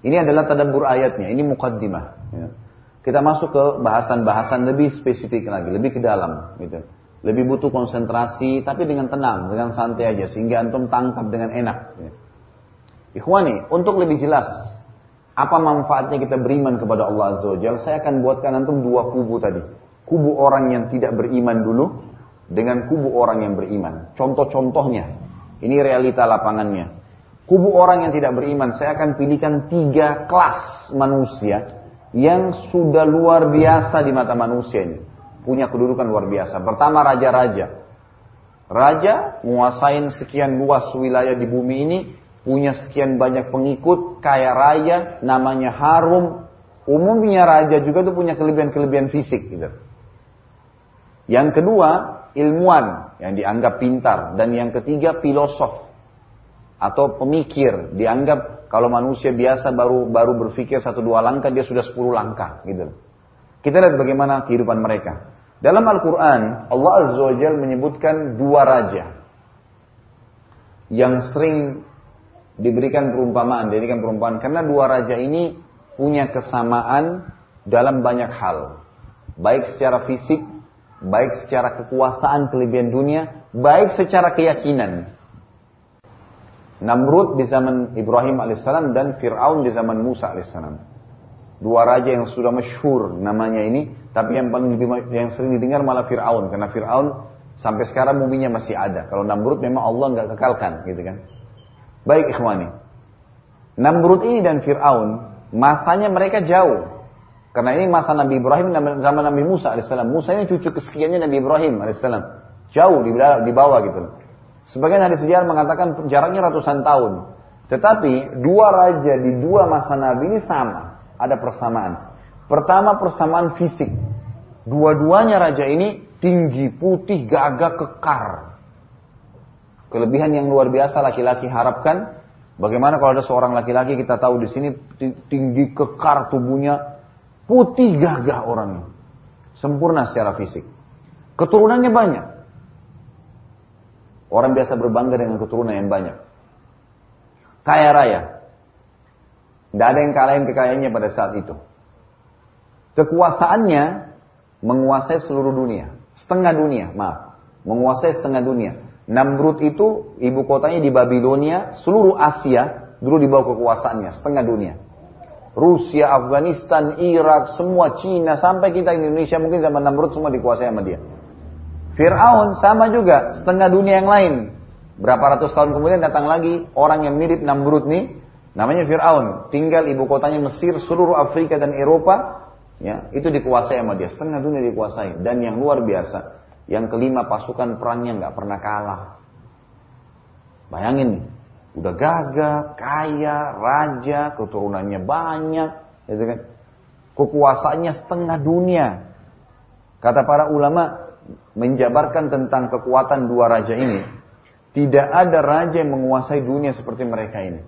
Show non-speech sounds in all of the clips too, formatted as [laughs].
Ini adalah tadabbur ayatnya, ini mukaddimah. Ya. Kita masuk ke bahasan-bahasan lebih spesifik lagi, lebih ke dalam. Gitu. Lebih butuh konsentrasi, tapi dengan tenang, dengan santai aja, sehingga antum tangkap dengan enak. Ya. Ikhwani, untuk lebih jelas, apa manfaatnya kita beriman kepada Allah Azza wa Jalla, saya akan buatkan antum dua kubu tadi. Kubu orang yang tidak beriman dulu, dengan kubu orang yang beriman. Contoh-contohnya, ini realita lapangannya. Kubu orang yang tidak beriman, saya akan pilihkan tiga kelas manusia yang sudah luar biasa di mata manusia ini. Punya kedudukan luar biasa. Pertama raja-raja. Raja menguasain sekian luas wilayah di bumi ini, punya sekian banyak pengikut, kaya raya, namanya harum. Umumnya raja juga tuh punya kelebihan-kelebihan fisik gitu. Yang kedua, ilmuwan yang dianggap pintar dan yang ketiga filosof atau pemikir dianggap kalau manusia biasa baru baru berpikir satu dua langkah dia sudah sepuluh langkah gitu. Kita lihat bagaimana kehidupan mereka. Dalam Al-Quran Allah Azza wa Jal menyebutkan dua raja yang sering diberikan perumpamaan, dijadikan perumpamaan karena dua raja ini punya kesamaan dalam banyak hal, baik secara fisik, baik secara kekuasaan kelebihan dunia, baik secara keyakinan. Namrud di zaman Ibrahim alaihissalam dan Fir'aun di zaman Musa alaihissalam. Dua raja yang sudah masyhur namanya ini, tapi yang paling yang sering didengar malah Fir'aun karena Fir'aun sampai sekarang muminya masih ada. Kalau Namrud memang Allah nggak kekalkan, gitu kan? Baik ikhwani. Namrud ini dan Fir'aun masanya mereka jauh. Karena ini masa Nabi Ibrahim zaman Nabi Musa alaihissalam. Musa ini cucu kesekiannya Nabi Ibrahim alaihissalam. Jauh di bawah gitu. Sebagian hadis sejarah mengatakan jaraknya ratusan tahun. Tetapi dua raja di dua masa Nabi ini sama. Ada persamaan. Pertama persamaan fisik. Dua-duanya raja ini tinggi, putih, gagah, kekar. Kelebihan yang luar biasa laki-laki harapkan. Bagaimana kalau ada seorang laki-laki kita tahu di sini tinggi, kekar tubuhnya, putih, gagah orangnya. Sempurna secara fisik. Keturunannya banyak. Orang biasa berbangga dengan keturunan yang banyak. Kaya raya. Tidak ada yang kalahin kekayaannya pada saat itu. Kekuasaannya menguasai seluruh dunia. Setengah dunia, maaf. Menguasai setengah dunia. Namrud itu ibu kotanya di Babilonia, seluruh Asia dulu di bawah kekuasaannya, setengah dunia. Rusia, Afghanistan, Irak, semua Cina, sampai kita Indonesia mungkin zaman Namrud semua dikuasai sama dia. Fir'aun sama juga, setengah dunia yang lain. Berapa ratus tahun kemudian datang lagi orang yang mirip Namrud nih, namanya Fir'aun. Tinggal ibu kotanya Mesir, seluruh Afrika dan Eropa, ya itu dikuasai sama dia. Setengah dunia dikuasai. Dan yang luar biasa, yang kelima pasukan perangnya nggak pernah kalah. Bayangin udah gagah, kaya, raja, keturunannya banyak, gitu kan. Kekuasaannya setengah dunia. Kata para ulama, menjabarkan tentang kekuatan dua raja ini, tidak ada raja yang menguasai dunia seperti mereka ini.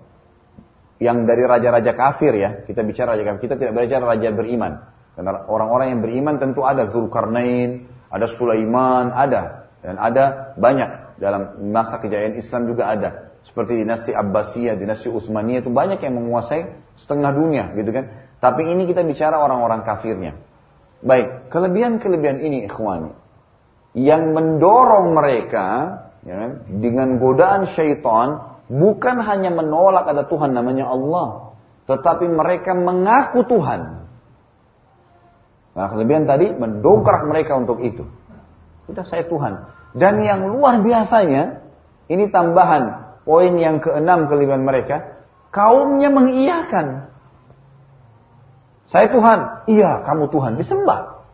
Yang dari raja-raja kafir ya, kita bicara raja kafir, kita tidak bicara raja beriman. Karena orang-orang yang beriman tentu ada Zulkarnain, ada Sulaiman, ada. Dan ada banyak dalam masa kejayaan Islam juga ada. Seperti dinasti Abbasiyah, dinasti Utsmaniyah itu banyak yang menguasai setengah dunia gitu kan. Tapi ini kita bicara orang-orang kafirnya. Baik, kelebihan-kelebihan ini ikhwani yang mendorong mereka ya, dengan godaan syaitan bukan hanya menolak ada Tuhan namanya Allah, tetapi mereka mengaku Tuhan. Nah, kelebihan tadi mendongkrak mereka untuk itu. Sudah saya Tuhan. Dan yang luar biasanya, ini tambahan poin yang keenam kelebihan mereka, kaumnya mengiyakan. Saya Tuhan, iya kamu Tuhan, disembah.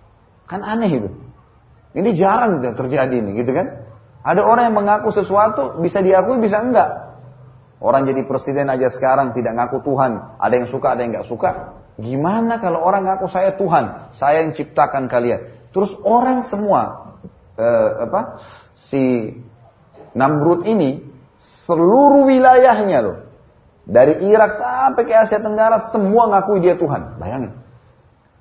Kan aneh itu. Ini jarang terjadi ini, gitu kan? Ada orang yang mengaku sesuatu bisa diakui bisa enggak. Orang jadi presiden aja sekarang tidak ngaku Tuhan. Ada yang suka, ada yang enggak suka. Gimana kalau orang ngaku saya Tuhan, saya yang ciptakan kalian. Terus orang semua eh, apa si Namrud ini seluruh wilayahnya loh. Dari Irak sampai ke Asia Tenggara semua ngakui dia Tuhan. Bayangin.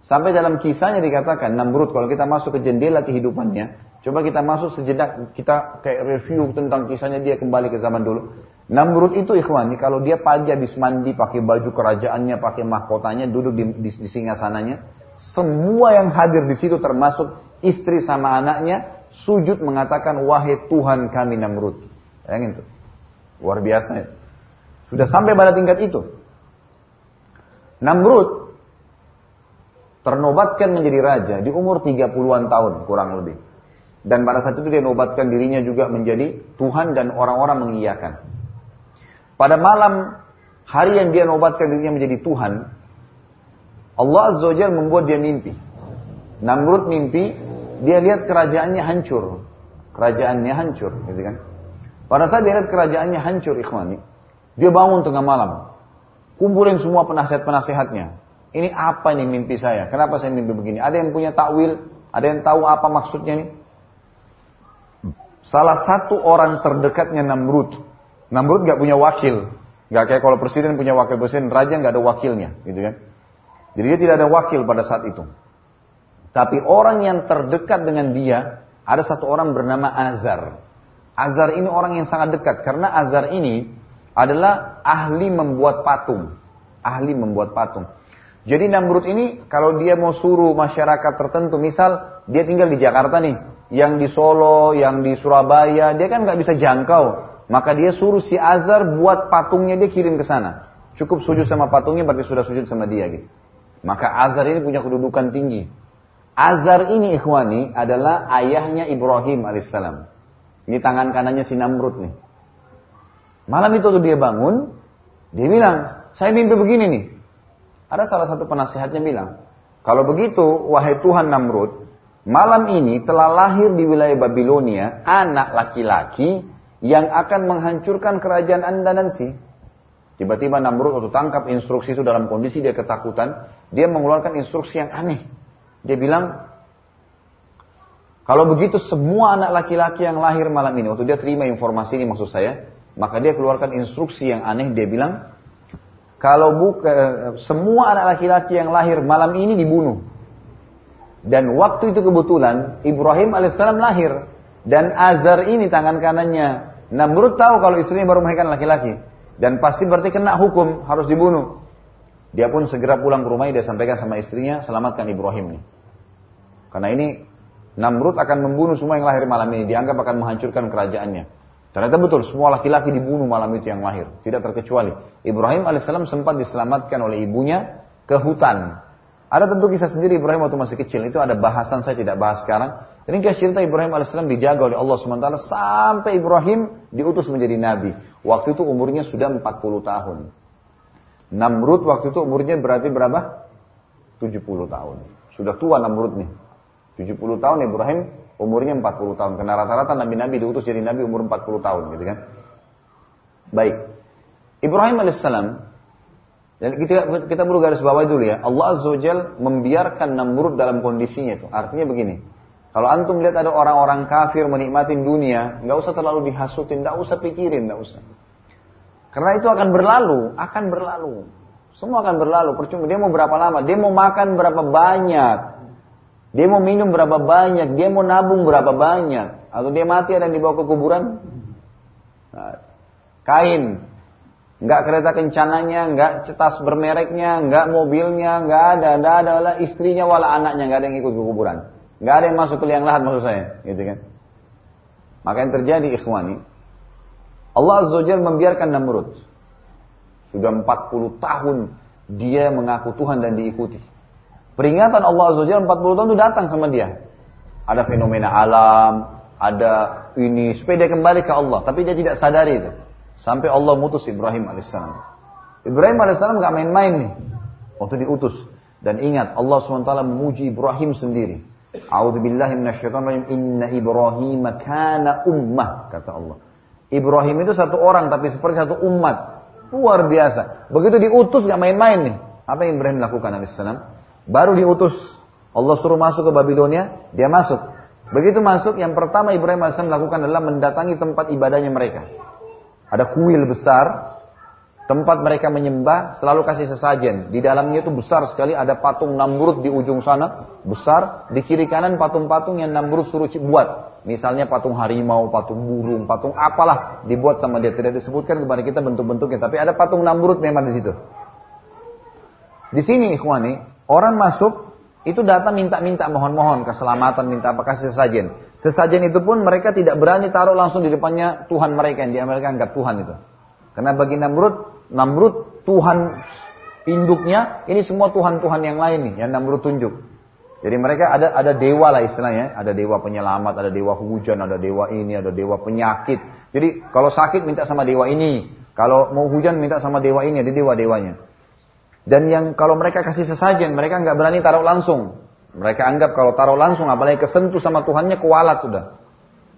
Sampai dalam kisahnya dikatakan, Namrud kalau kita masuk ke jendela kehidupannya, coba kita masuk sejenak, kita kayak review tentang kisahnya dia kembali ke zaman dulu. Namrud itu ikhwani, kalau dia pagi habis mandi, pakai baju kerajaannya, pakai mahkotanya, duduk di, di, di singgasananya, semua yang hadir di situ termasuk istri sama anaknya, sujud mengatakan, wahai Tuhan kami Namrud. Bayangin tuh. Luar biasa. Sudah sampai pada tingkat itu. Namrud ternobatkan menjadi raja di umur 30-an tahun kurang lebih. Dan pada saat itu dia nobatkan dirinya juga menjadi Tuhan dan orang-orang mengiyakan. Pada malam hari yang dia nobatkan dirinya menjadi Tuhan, Allah Azza wa membuat dia mimpi. Namrud mimpi, dia lihat kerajaannya hancur. Kerajaannya hancur, gitu kan. Pada saat dia lihat kerajaannya hancur, ikhwani, dia bangun tengah malam. Kumpulin semua penasihat-penasihatnya. Ini apa nih mimpi saya? Kenapa saya mimpi begini? Ada yang punya takwil? Ada yang tahu apa maksudnya nih? Salah satu orang terdekatnya Namrud Namrud nggak punya wakil, nggak kayak kalau presiden punya wakil presiden, raja nggak ada wakilnya, gitu kan? Jadi dia tidak ada wakil pada saat itu. Tapi orang yang terdekat dengan dia ada satu orang bernama Azar. Azar ini orang yang sangat dekat karena Azar ini adalah ahli membuat patung, ahli membuat patung. Jadi Namrud ini kalau dia mau suruh masyarakat tertentu, misal dia tinggal di Jakarta nih, yang di Solo, yang di Surabaya, dia kan nggak bisa jangkau. Maka dia suruh si Azar buat patungnya dia kirim ke sana. Cukup sujud sama patungnya berarti sudah sujud sama dia gitu. Maka Azar ini punya kedudukan tinggi. Azar ini ikhwani adalah ayahnya Ibrahim alaihissalam. Ini tangan kanannya si Namrud nih. Malam itu tuh dia bangun, dia bilang, saya mimpi begini nih. Ada salah satu penasihatnya bilang, kalau begitu, wahai Tuhan Namrud, malam ini telah lahir di wilayah Babilonia anak laki-laki yang akan menghancurkan kerajaan Anda nanti. Tiba-tiba Namrud waktu tangkap instruksi itu dalam kondisi dia ketakutan, dia mengeluarkan instruksi yang aneh. Dia bilang, kalau begitu semua anak laki-laki yang lahir malam ini, waktu dia terima informasi ini maksud saya, maka dia keluarkan instruksi yang aneh, dia bilang, kalau buka, semua anak laki-laki yang lahir malam ini dibunuh. Dan waktu itu kebetulan Ibrahim alaihissalam lahir. Dan Azar ini tangan kanannya Namrud tahu kalau istrinya baru melahirkan laki-laki. Dan pasti berarti kena hukum, harus dibunuh. Dia pun segera pulang ke rumahnya, dia sampaikan sama istrinya, selamatkan Ibrahim nih. Karena ini Namrud akan membunuh semua yang lahir malam ini, dianggap akan menghancurkan kerajaannya. Ternyata betul, semua laki-laki dibunuh malam itu yang lahir, tidak terkecuali. Ibrahim alaihissalam sempat diselamatkan oleh ibunya ke hutan. Ada tentu kisah sendiri Ibrahim waktu masih kecil, itu ada bahasan saya tidak bahas sekarang. Kisah cerita Ibrahim AS dijaga oleh Allah SWT sampai Ibrahim diutus menjadi nabi. Waktu itu umurnya sudah 40 tahun. Namrud waktu itu umurnya berarti berapa? 70 tahun. Sudah tua Namrud nih. 70 tahun Ibrahim umurnya 40 tahun. Karena rata-rata nabi-nabi diutus jadi nabi umur 40 tahun gitu kan. Baik. Ibrahim AS dan kita, kita perlu garis bawah dulu ya. Allah Azza wa membiarkan Namrud dalam kondisinya itu. Artinya begini. Kalau antum lihat ada orang-orang kafir menikmati dunia, nggak usah terlalu dihasutin, nggak usah pikirin, nggak usah. Karena itu akan berlalu, akan berlalu. Semua akan berlalu. Percuma dia mau berapa lama, dia mau makan berapa banyak, dia mau minum berapa banyak, dia mau nabung berapa banyak, atau dia mati ada yang dibawa ke kuburan. Nah, kain, nggak kereta kencananya, nggak cetas bermereknya, nggak mobilnya, nggak ada, ada adalah istrinya wala anaknya, nggak ada yang ikut ke kuburan. Nggak ada yang masuk ke liang lahat maksud saya, gitu kan? Maka yang terjadi ikhwani, Allah Azza wa membiarkan Namrud. Sudah 40 tahun dia mengaku Tuhan dan diikuti. Peringatan Allah Azza wa 40 tahun itu datang sama dia. Ada fenomena alam, ada ini, supaya dia kembali ke Allah. Tapi dia tidak sadari itu. Sampai Allah mutus Ibrahim alaihissalam. Ibrahim alaihissalam nggak main-main nih. Waktu diutus. Dan ingat Allah SWT memuji Ibrahim sendiri. A'udzubillahi minasyaitonir Inna Ibrahim kana ummah kata Allah. Ibrahim itu satu orang tapi seperti satu umat. Luar biasa. Begitu diutus gak main-main nih. Apa yang Ibrahim lakukan alaihissalam? Baru diutus. Allah suruh masuk ke Babilonia, dia masuk. Begitu masuk, yang pertama Ibrahim AS lakukan adalah mendatangi tempat ibadahnya mereka. Ada kuil besar, Tempat mereka menyembah selalu kasih sesajen. Di dalamnya itu besar sekali ada patung Namrud di ujung sana. Besar. Di kiri kanan patung-patung yang Namrud suruh buat. Misalnya patung harimau, patung burung, patung apalah dibuat sama dia. Tidak disebutkan kepada kita bentuk-bentuknya. Tapi ada patung Namrud memang di situ. Di sini ikhwani, orang masuk itu datang minta-minta mohon-mohon keselamatan, minta apa kasih sesajen. Sesajen itu pun mereka tidak berani taruh langsung di depannya Tuhan mereka yang di mereka anggap Tuhan itu. Karena bagi Namrud Namrud Tuhan induknya, ini semua Tuhan-Tuhan yang lain nih, yang Namrud tunjuk. Jadi mereka ada ada dewa lah istilahnya, ada dewa penyelamat, ada dewa hujan, ada dewa ini, ada dewa penyakit. Jadi kalau sakit minta sama dewa ini, kalau mau hujan minta sama dewa ini, ada dewa-dewanya. Dan yang kalau mereka kasih sesajen, mereka nggak berani taruh langsung. Mereka anggap kalau taruh langsung, apalagi kesentuh sama Tuhannya, kualat sudah.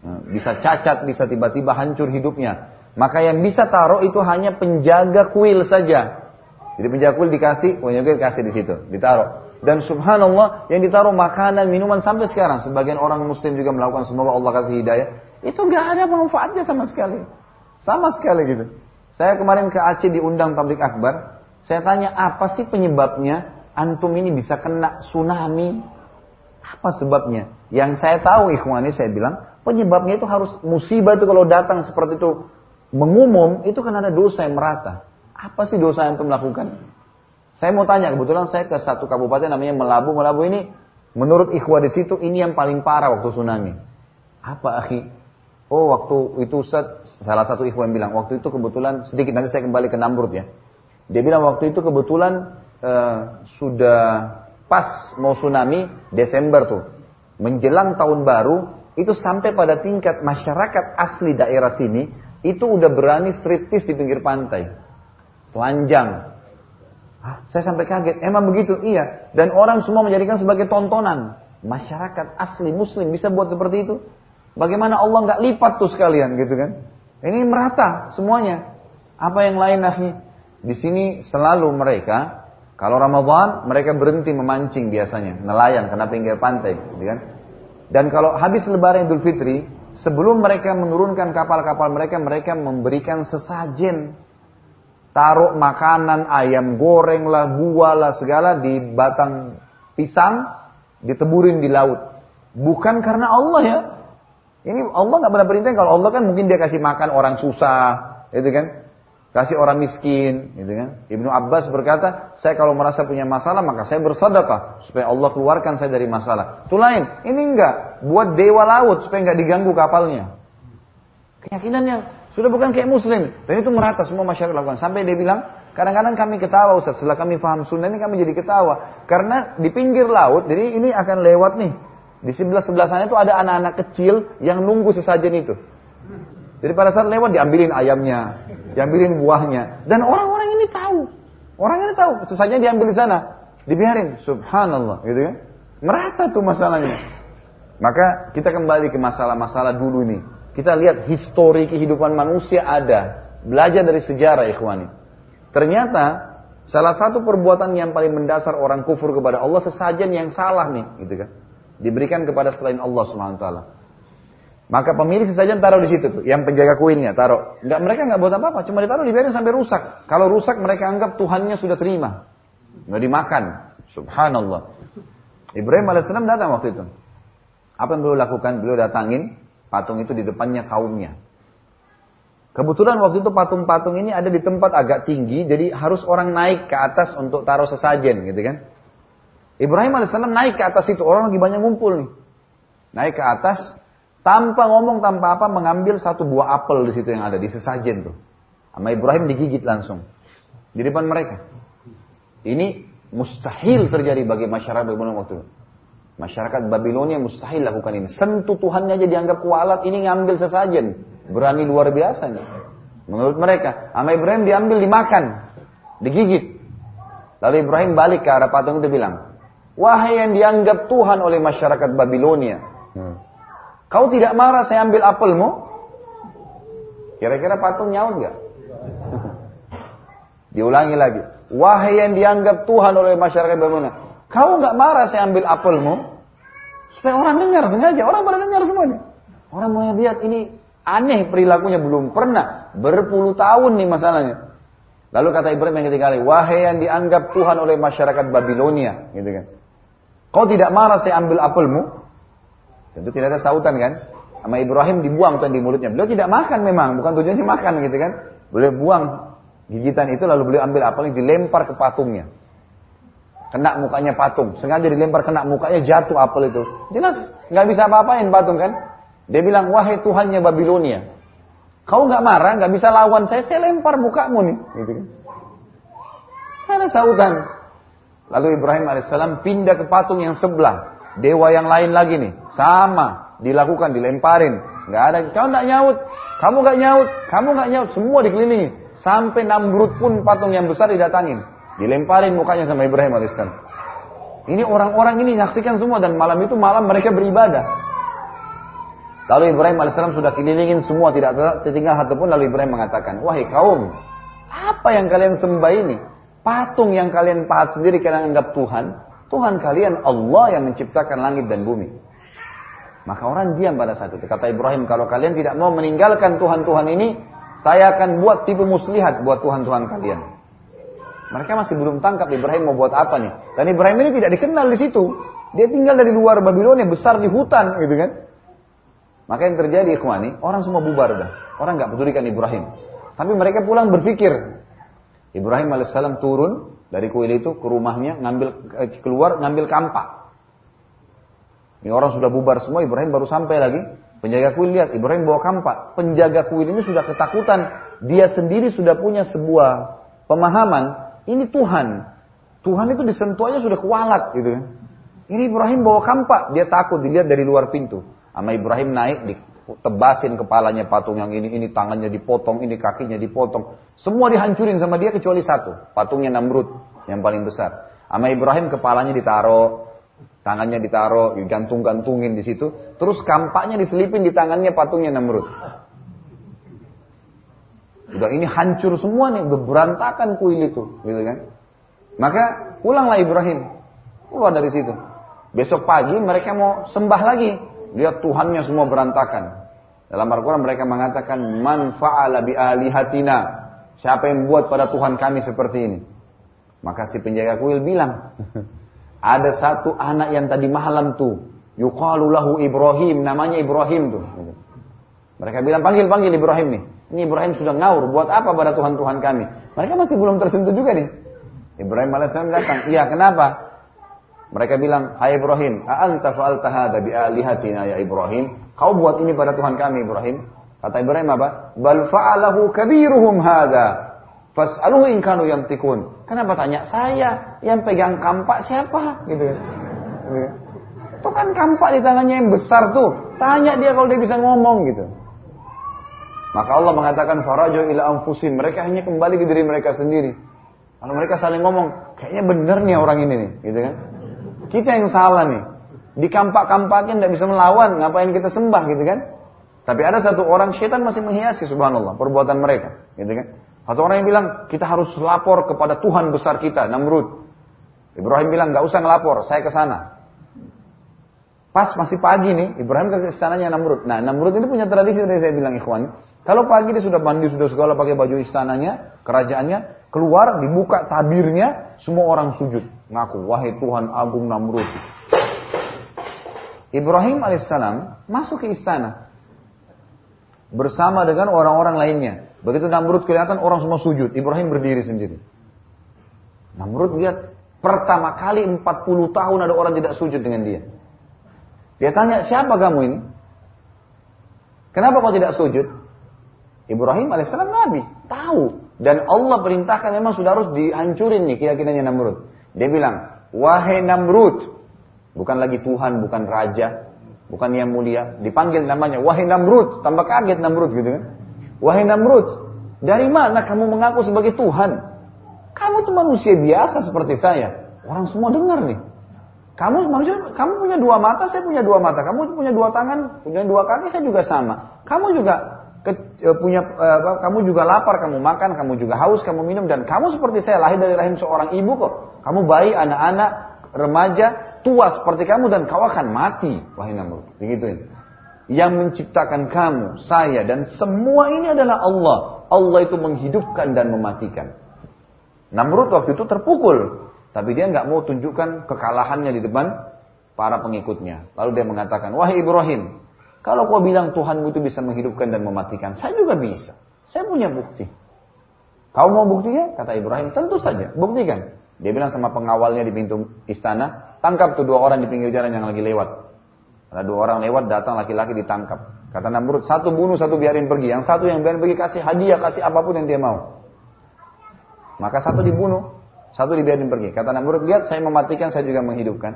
Nah, bisa cacat, bisa tiba-tiba hancur hidupnya. Maka yang bisa taruh itu hanya penjaga kuil saja. Jadi penjaga kuil dikasih, penjaga kuil dikasih di situ, ditaruh. Dan subhanallah yang ditaruh makanan, minuman sampai sekarang. Sebagian orang muslim juga melakukan semoga Allah kasih hidayah. Itu gak ada manfaatnya sama sekali. Sama sekali gitu. Saya kemarin ke Aceh diundang tablik akbar. Saya tanya apa sih penyebabnya antum ini bisa kena tsunami? Apa sebabnya? Yang saya tahu ikhwani saya bilang penyebabnya itu harus musibah itu kalau datang seperti itu mengumum itu kan ada dosa yang merata. Apa sih dosa yang antum lakukan? Saya mau tanya, kebetulan saya ke satu kabupaten namanya Melabu. Melabu ini menurut ikhwah di situ ini yang paling parah waktu tsunami. Apa akhi? Oh waktu itu Ustaz, salah satu ikhwah yang bilang, waktu itu kebetulan sedikit nanti saya kembali ke Namrud ya. Dia bilang waktu itu kebetulan uh, sudah pas mau tsunami Desember tuh. Menjelang tahun baru itu sampai pada tingkat masyarakat asli daerah sini itu udah berani striptis di pinggir pantai. Telanjang. Hah, saya sampai kaget. Emang begitu? Iya. Dan orang semua menjadikan sebagai tontonan. Masyarakat asli muslim bisa buat seperti itu. Bagaimana Allah nggak lipat tuh sekalian gitu kan? Ini merata semuanya. Apa yang lain akhirnya? Di sini selalu mereka kalau Ramadan mereka berhenti memancing biasanya, nelayan karena pinggir pantai, gitu kan? Dan kalau habis Lebaran Idul Fitri, Sebelum mereka menurunkan kapal-kapal mereka, mereka memberikan sesajen. Taruh makanan, ayam goreng lah, buah lah, segala di batang pisang, diteburin di laut. Bukan karena Allah ya. Ini Allah nggak pernah perintah kalau Allah kan mungkin dia kasih makan orang susah, itu kan? Kasih orang miskin, gitu kan? Ibnu Abbas berkata, saya kalau merasa punya masalah maka saya bersedekah supaya Allah keluarkan saya dari masalah. Itu lain. Ini enggak, buat dewa laut supaya enggak diganggu kapalnya. Keyakinan yang sudah bukan kayak muslim. Dan itu merata semua masyarakat lakukan. Sampai dia bilang, kadang-kadang kami ketawa Ustaz, setelah kami paham sunnah ini kami jadi ketawa. Karena di pinggir laut, jadi ini akan lewat nih. Di sebelah-sebelah sana itu ada anak-anak kecil yang nunggu sesajen itu. Jadi pada saat lewat diambilin ayamnya, diambilin buahnya. Dan orang-orang ini tahu. Orang ini tahu, sesanya diambil di sana. Dibiarin, subhanallah, gitu kan. Merata tuh masalahnya. Maka kita kembali ke masalah-masalah dulu nih. Kita lihat histori kehidupan manusia ada. Belajar dari sejarah ikhwani. Ternyata salah satu perbuatan yang paling mendasar orang kufur kepada Allah sesajen yang salah nih, gitu kan. Diberikan kepada selain Allah taala. Maka pemilik sesajen taruh di situ tuh, yang penjaga kuilnya taruh. Enggak mereka nggak buat apa-apa, cuma ditaruh dibiarin sampai rusak. Kalau rusak mereka anggap Tuhannya sudah terima, nggak dimakan. Subhanallah. Ibrahim alaihissalam datang waktu itu. Apa yang beliau lakukan? Beliau datangin patung itu di depannya kaumnya. Kebetulan waktu itu patung-patung ini ada di tempat agak tinggi, jadi harus orang naik ke atas untuk taruh sesajen, gitu kan? Ibrahim alaihissalam naik ke atas itu, orang lagi banyak ngumpul nih. Naik ke atas, tanpa ngomong, tanpa apa, mengambil satu buah apel di situ yang ada, di sesajen tuh. Sama Ibrahim digigit langsung. Di depan mereka. Ini mustahil terjadi bagi masyarakat Babilonia waktu itu. Masyarakat Babilonia mustahil lakukan ini. Sentuh Tuhannya aja dianggap kualat, ini ngambil sesajen. Berani luar biasa nih. Menurut mereka, sama Ibrahim diambil dimakan, digigit. Lalu Ibrahim balik ke arah patung itu bilang, Wahai yang dianggap Tuhan oleh masyarakat Babilonia. Hmm. Kau tidak marah saya ambil apelmu? Kira-kira patung nyaut nggak? [laughs] Diulangi lagi. Wahai yang dianggap Tuhan oleh masyarakat bagaimana? Kau nggak marah saya ambil apelmu? Supaya orang dengar sengaja. Orang pada dengar semuanya. Orang mau lihat ini aneh perilakunya belum pernah. Berpuluh tahun nih masalahnya. Lalu kata Ibrahim yang ketiga kali, wahai yang dianggap Tuhan oleh masyarakat Babilonia, gitu kan. Kau tidak marah saya ambil apelmu? Tentu tidak ada sautan kan? Sama Ibrahim dibuang tuh di mulutnya. Beliau tidak makan memang, bukan tujuannya makan gitu kan. Beliau buang gigitan itu lalu beliau ambil apelnya dilempar ke patungnya. Kena mukanya patung, sengaja dilempar kena mukanya jatuh apel itu. Jelas nggak bisa apa-apain patung kan? Dia bilang, wahai Tuhannya Babilonia, kau nggak marah, nggak bisa lawan saya, saya lempar mukamu nih. Gitu kan. Ada sautan. Lalu Ibrahim alaihissalam pindah ke patung yang sebelah. Dewa yang lain lagi nih. Sama. Dilakukan, dilemparin. Nggak ada. Kau nggak nyaut. Kamu nggak nyaut. Kamu nggak nyaut. Semua dikelilingi. Sampai Namrud pun patung yang besar didatangin. Dilemparin mukanya sama Ibrahim alaihissalam. Ini orang-orang ini nyaksikan semua. Dan malam itu malam mereka beribadah. Lalu Ibrahim alaihissalam sudah kelilingin semua. Tidak tertinggal satu pun. Lalu Ibrahim mengatakan. Wahai kaum. Apa yang kalian sembah ini? Patung yang kalian pahat sendiri karena anggap Tuhan, Tuhan kalian Allah yang menciptakan langit dan bumi. Maka orang diam pada saat itu. Kata Ibrahim, kalau kalian tidak mau meninggalkan Tuhan-Tuhan ini, saya akan buat tipu muslihat buat Tuhan-Tuhan kalian. Mereka masih belum tangkap Ibrahim mau buat apa nih. Dan Ibrahim ini tidak dikenal di situ. Dia tinggal dari luar Babilonia, besar di hutan gitu kan. Maka yang terjadi ikhwani, orang semua bubar dah. Orang nggak pedulikan Ibrahim. Tapi mereka pulang berpikir, Ibrahim alaihissalam turun dari kuil itu ke rumahnya, ngambil eh, keluar, ngambil kampak. Ini orang sudah bubar semua, Ibrahim baru sampai lagi. Penjaga kuil lihat, Ibrahim bawa kampak. Penjaga kuil ini sudah ketakutan. Dia sendiri sudah punya sebuah pemahaman, ini Tuhan. Tuhan itu disentuh aja sudah kualat gitu kan. Ini Ibrahim bawa kampak, dia takut dilihat dari luar pintu. Sama Ibrahim naik di tebasin kepalanya patung yang ini, ini tangannya dipotong, ini kakinya dipotong. Semua dihancurin sama dia kecuali satu, patungnya Namrud yang paling besar. Sama Ibrahim kepalanya ditaruh, tangannya ditaruh, digantung-gantungin di situ. Terus kampaknya diselipin di tangannya patungnya Namrud. Udah ini hancur semua nih, berantakan kuil itu, gitu kan? Maka pulanglah Ibrahim, keluar dari situ. Besok pagi mereka mau sembah lagi, lihat Tuhannya semua berantakan. Dalam Al-Quran mereka mengatakan, Man fa'ala bi alihatina. Siapa yang buat pada Tuhan kami seperti ini? Maka si penjaga kuil bilang, [laughs] ada satu anak yang tadi malam tuh, yuqalu lahu Ibrahim, namanya Ibrahim tuh. Mereka bilang, panggil-panggil Ibrahim nih. Ini Ibrahim sudah ngaur, buat apa pada Tuhan-Tuhan kami? Mereka masih belum tersentuh juga nih. Ibrahim AS datang, iya kenapa? Mereka bilang, Hai Ibrahim, a'anta fa'alta hadha bi alihatina ya Ibrahim? Kau buat ini pada Tuhan kami Ibrahim? Kata Ibrahim apa? Bal fa'alahu kabiruhum hadha. Fas'aluhu in kanu yantikun. Kenapa tanya saya? Yang pegang kampak siapa? Gitu. gitu. Itu kan kampak di tangannya yang besar tuh. Tanya dia kalau dia bisa ngomong gitu. Maka Allah mengatakan farajo ila anfusin. Mereka hanya kembali ke diri mereka sendiri. Kalau mereka saling ngomong, kayaknya bener nih orang ini nih, gitu kan? Kita yang salah nih. Di kampak-kampaknya tidak bisa melawan, ngapain kita sembah gitu kan? Tapi ada satu orang syaitan masih menghiasi subhanallah perbuatan mereka, gitu kan? Satu orang yang bilang kita harus lapor kepada Tuhan besar kita, Namrud. Ibrahim bilang nggak usah ngelapor, saya ke sana. Pas masih pagi nih, Ibrahim ke istananya Namrud. Nah, Namrud ini punya tradisi tadi saya bilang ikhwan. Kalau pagi dia sudah mandi, sudah segala pakai baju istananya, kerajaannya, keluar, dibuka tabirnya, semua orang sujud. Ngaku, wahai Tuhan Agung Namrud. Ibrahim alaihissalam masuk ke istana. Bersama dengan orang-orang lainnya. Begitu Namrud kelihatan orang semua sujud. Ibrahim berdiri sendiri. Namrud lihat pertama kali 40 tahun ada orang tidak sujud dengan dia. Dia tanya, siapa kamu ini? Kenapa kau tidak sujud? Ibrahim alaihissalam Nabi. Tahu. Dan Allah perintahkan memang sudah harus dihancurin nih keyakinannya Namrud. Dia bilang, wahai Namrud, bukan lagi Tuhan, bukan Raja, bukan yang mulia, dipanggil namanya, wahai Namrud, tambah kaget Namrud gitu kan. Wahai Namrud, dari mana kamu mengaku sebagai Tuhan? Kamu tuh manusia biasa seperti saya. Orang semua dengar nih. Kamu manusia, kamu punya dua mata, saya punya dua mata. Kamu punya dua tangan, punya dua kaki, saya juga sama. Kamu juga ke, eh, punya uh, apa, kamu juga lapar, kamu makan, kamu juga haus, kamu minum dan kamu seperti saya lahir dari rahim seorang ibu kok. Kamu bayi, anak-anak, remaja, tua seperti kamu dan kau akan mati. Wahai Namrud. Begitu ini. Yang menciptakan kamu, saya dan semua ini adalah Allah. Allah itu menghidupkan dan mematikan. Namrud waktu itu terpukul, tapi dia nggak mau tunjukkan kekalahannya di depan para pengikutnya. Lalu dia mengatakan, wahai Ibrahim, kalau kau bilang Tuhanmu itu bisa menghidupkan dan mematikan, saya juga bisa. Saya punya bukti. Kau mau buktinya? Kata Ibrahim, tentu saja, buktikan. Dia bilang sama pengawalnya di pintu istana, tangkap tuh dua orang di pinggir jalan yang lagi lewat. Ada dua orang lewat, datang laki-laki ditangkap. Kata Namrud, satu bunuh, satu biarin pergi. Yang satu yang biarin pergi kasih hadiah, kasih apa pun yang dia mau. Maka satu dibunuh, satu dibiarin pergi. Kata Namrud, lihat saya mematikan, saya juga menghidupkan.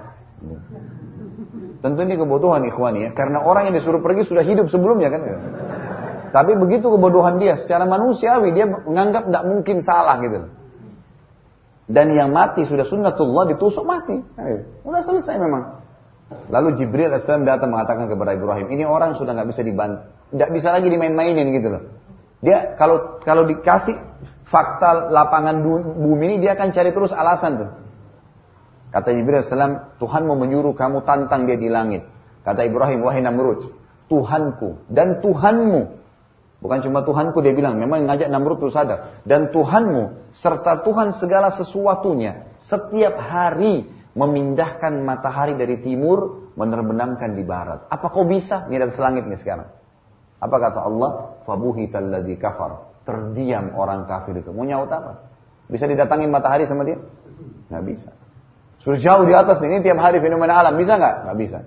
Tentu ini kebutuhan ikhwani ya. Karena orang yang disuruh pergi sudah hidup sebelumnya kan. Tapi begitu kebodohan dia, secara manusiawi dia menganggap tidak mungkin salah gitu. Dan yang mati sudah sunnatullah ditusuk mati. Sudah selesai memang. Lalu Jibril AS datang mengatakan kepada Ibrahim, ini orang sudah nggak bisa dibantu, nggak bisa lagi dimain-mainin gitu loh. Dia kalau kalau dikasih fakta lapangan bumi ini dia akan cari terus alasan tuh. Kata Jibril AS, Tuhan mau menyuruh kamu tantang dia di langit. Kata Ibrahim, wahai Namrud, Tuhanku dan Tuhanmu. Bukan cuma Tuhanku dia bilang, memang ngajak Namrud terus sadar. Dan Tuhanmu serta Tuhan segala sesuatunya setiap hari memindahkan matahari dari timur, menerbenamkan di barat. Apa kau bisa? Ini dari selangit nih sekarang. Apa kata Allah? Fabuhitalladzi kafar. Terdiam orang kafir itu. Mau nyaut apa? Bisa didatangin matahari sama dia? Nggak bisa. Sudah jauh di atas nih. Ini tiap hari fenomena alam. Bisa nggak? Nggak bisa.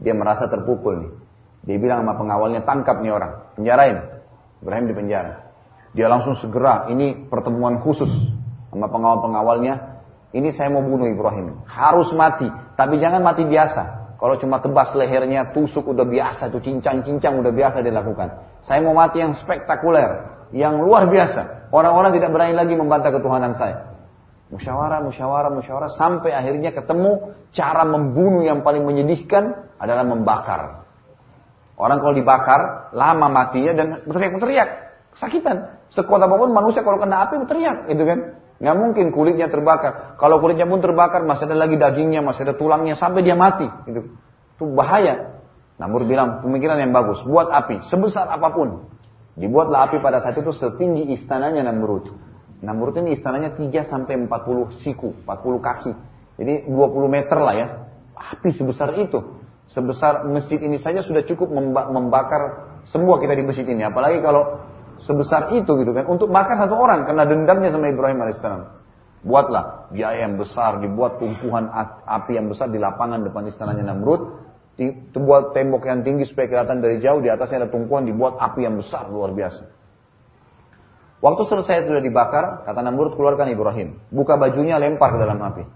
Dia merasa terpukul nih. Dia bilang sama pengawalnya, tangkap nih orang. Penjarain. Ibrahim di penjara. Dia langsung segera, ini pertemuan khusus sama pengawal-pengawalnya ini saya mau bunuh Ibrahim. Harus mati. Tapi jangan mati biasa. Kalau cuma tebas lehernya, tusuk udah biasa. Itu cincang-cincang udah biasa dilakukan. Saya mau mati yang spektakuler. Yang luar biasa. Orang-orang tidak berani lagi membantah ketuhanan saya. Musyawarah, musyawarah, musyawarah. Sampai akhirnya ketemu cara membunuh yang paling menyedihkan adalah membakar. Orang kalau dibakar, lama matinya dan berteriak-berteriak. Kesakitan. Sekuat apa pun manusia kalau kena api berteriak. Itu kan. Nggak mungkin kulitnya terbakar. Kalau kulitnya pun terbakar, masih ada lagi dagingnya, masih ada tulangnya, sampai dia mati. Itu, itu bahaya. Namur bilang, pemikiran yang bagus. Buat api, sebesar apa pun. Dibuatlah api pada saat itu setinggi istananya Namrud. Namrud ini istananya 3 sampai 40 siku, 40 kaki. Jadi 20 meter lah ya. Api sebesar itu. Sebesar masjid ini saja sudah cukup membakar semua kita di masjid ini. Apalagi kalau sebesar itu gitu kan untuk makan satu orang karena dendamnya sama Ibrahim alaihissalam. Buatlah biaya yang besar, dibuat tumpuhan api yang besar di lapangan depan istananya Namrud, dibuat tembok yang tinggi supaya kelihatan dari jauh, di atasnya ada tumpuan, dibuat api yang besar luar biasa. Waktu selesai sudah dibakar, kata Namrud keluarkan Ibrahim, buka bajunya lempar ke dalam api.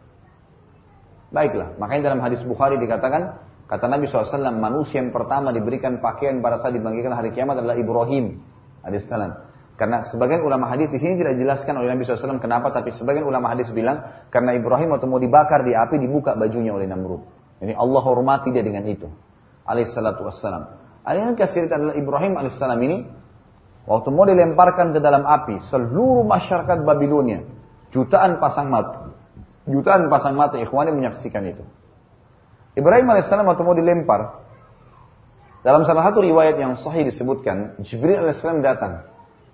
Baiklah, makanya dalam hadis Bukhari dikatakan, kata Nabi SAW, manusia yang pertama diberikan pakaian pada saat dibangkitkan hari kiamat adalah Ibrahim alaihissalam. Karena sebagian ulama hadis di sini tidak dijelaskan oleh Nabi SAW kenapa, tapi sebagian ulama hadis bilang karena Ibrahim waktu mau dibakar di api dibuka bajunya oleh Namrud. Jadi Allah hormati dia dengan itu. Alaihissalatu wassalam. Yang kasih adalah Ibrahim alaihissalam ini waktu mau dilemparkan ke dalam api seluruh masyarakat Babilonia jutaan pasang mata jutaan pasang mata ikhwani menyaksikan itu. Ibrahim alaihissalam waktu mau dilempar dalam salah satu riwayat yang sahih disebutkan, Jibril alaihissalam datang.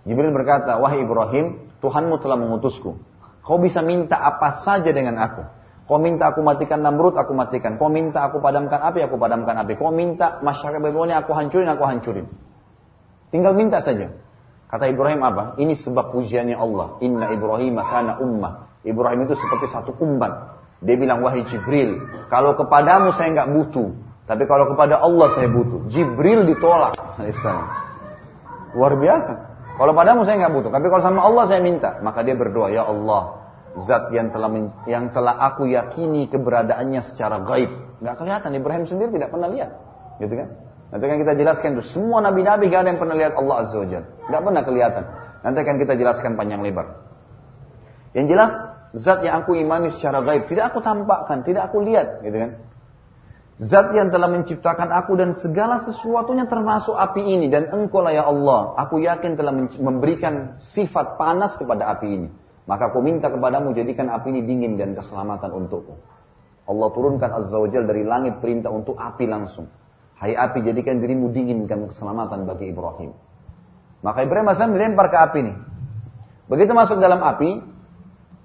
Jibril berkata, wahai Ibrahim, Tuhanmu telah mengutusku. Kau bisa minta apa saja dengan aku. Kau minta aku matikan Namrud, aku matikan. Kau minta aku padamkan api, aku padamkan api. Kau minta masyarakat Babilonia aku hancurin, aku hancurin. Tinggal minta saja. Kata Ibrahim apa? Ini sebab pujiannya Allah. Inna Ibrahim kana ummah. Ibrahim itu seperti satu umban. Dia bilang, wahai Jibril, kalau kepadamu saya nggak butuh, tapi kalau kepada Allah saya butuh. Jibril ditolak. Luar biasa. Kalau padamu saya nggak butuh. Tapi kalau sama Allah saya minta. Maka dia berdoa. Ya Allah. Zat yang telah yang telah aku yakini keberadaannya secara gaib. Nggak kelihatan. Ibrahim sendiri tidak pernah lihat. Gitu kan? Nanti akan kita jelaskan itu. Semua nabi-nabi gak ada yang pernah lihat Allah Azza wa Jal. Gak pernah kelihatan. Nanti akan kita jelaskan panjang lebar. Yang jelas, zat yang aku imani secara gaib. Tidak aku tampakkan, tidak aku lihat. Gitu kan? Zat yang telah menciptakan aku dan segala sesuatunya termasuk api ini. Dan engkau lah ya Allah. Aku yakin telah memberikan sifat panas kepada api ini. Maka aku minta kepadamu jadikan api ini dingin dan keselamatan untukku. Allah turunkan Azza wa dari langit perintah untuk api langsung. Hai api jadikan dirimu dingin dan keselamatan bagi Ibrahim. Maka Ibrahim AS dilempar ke api ini. Begitu masuk dalam api,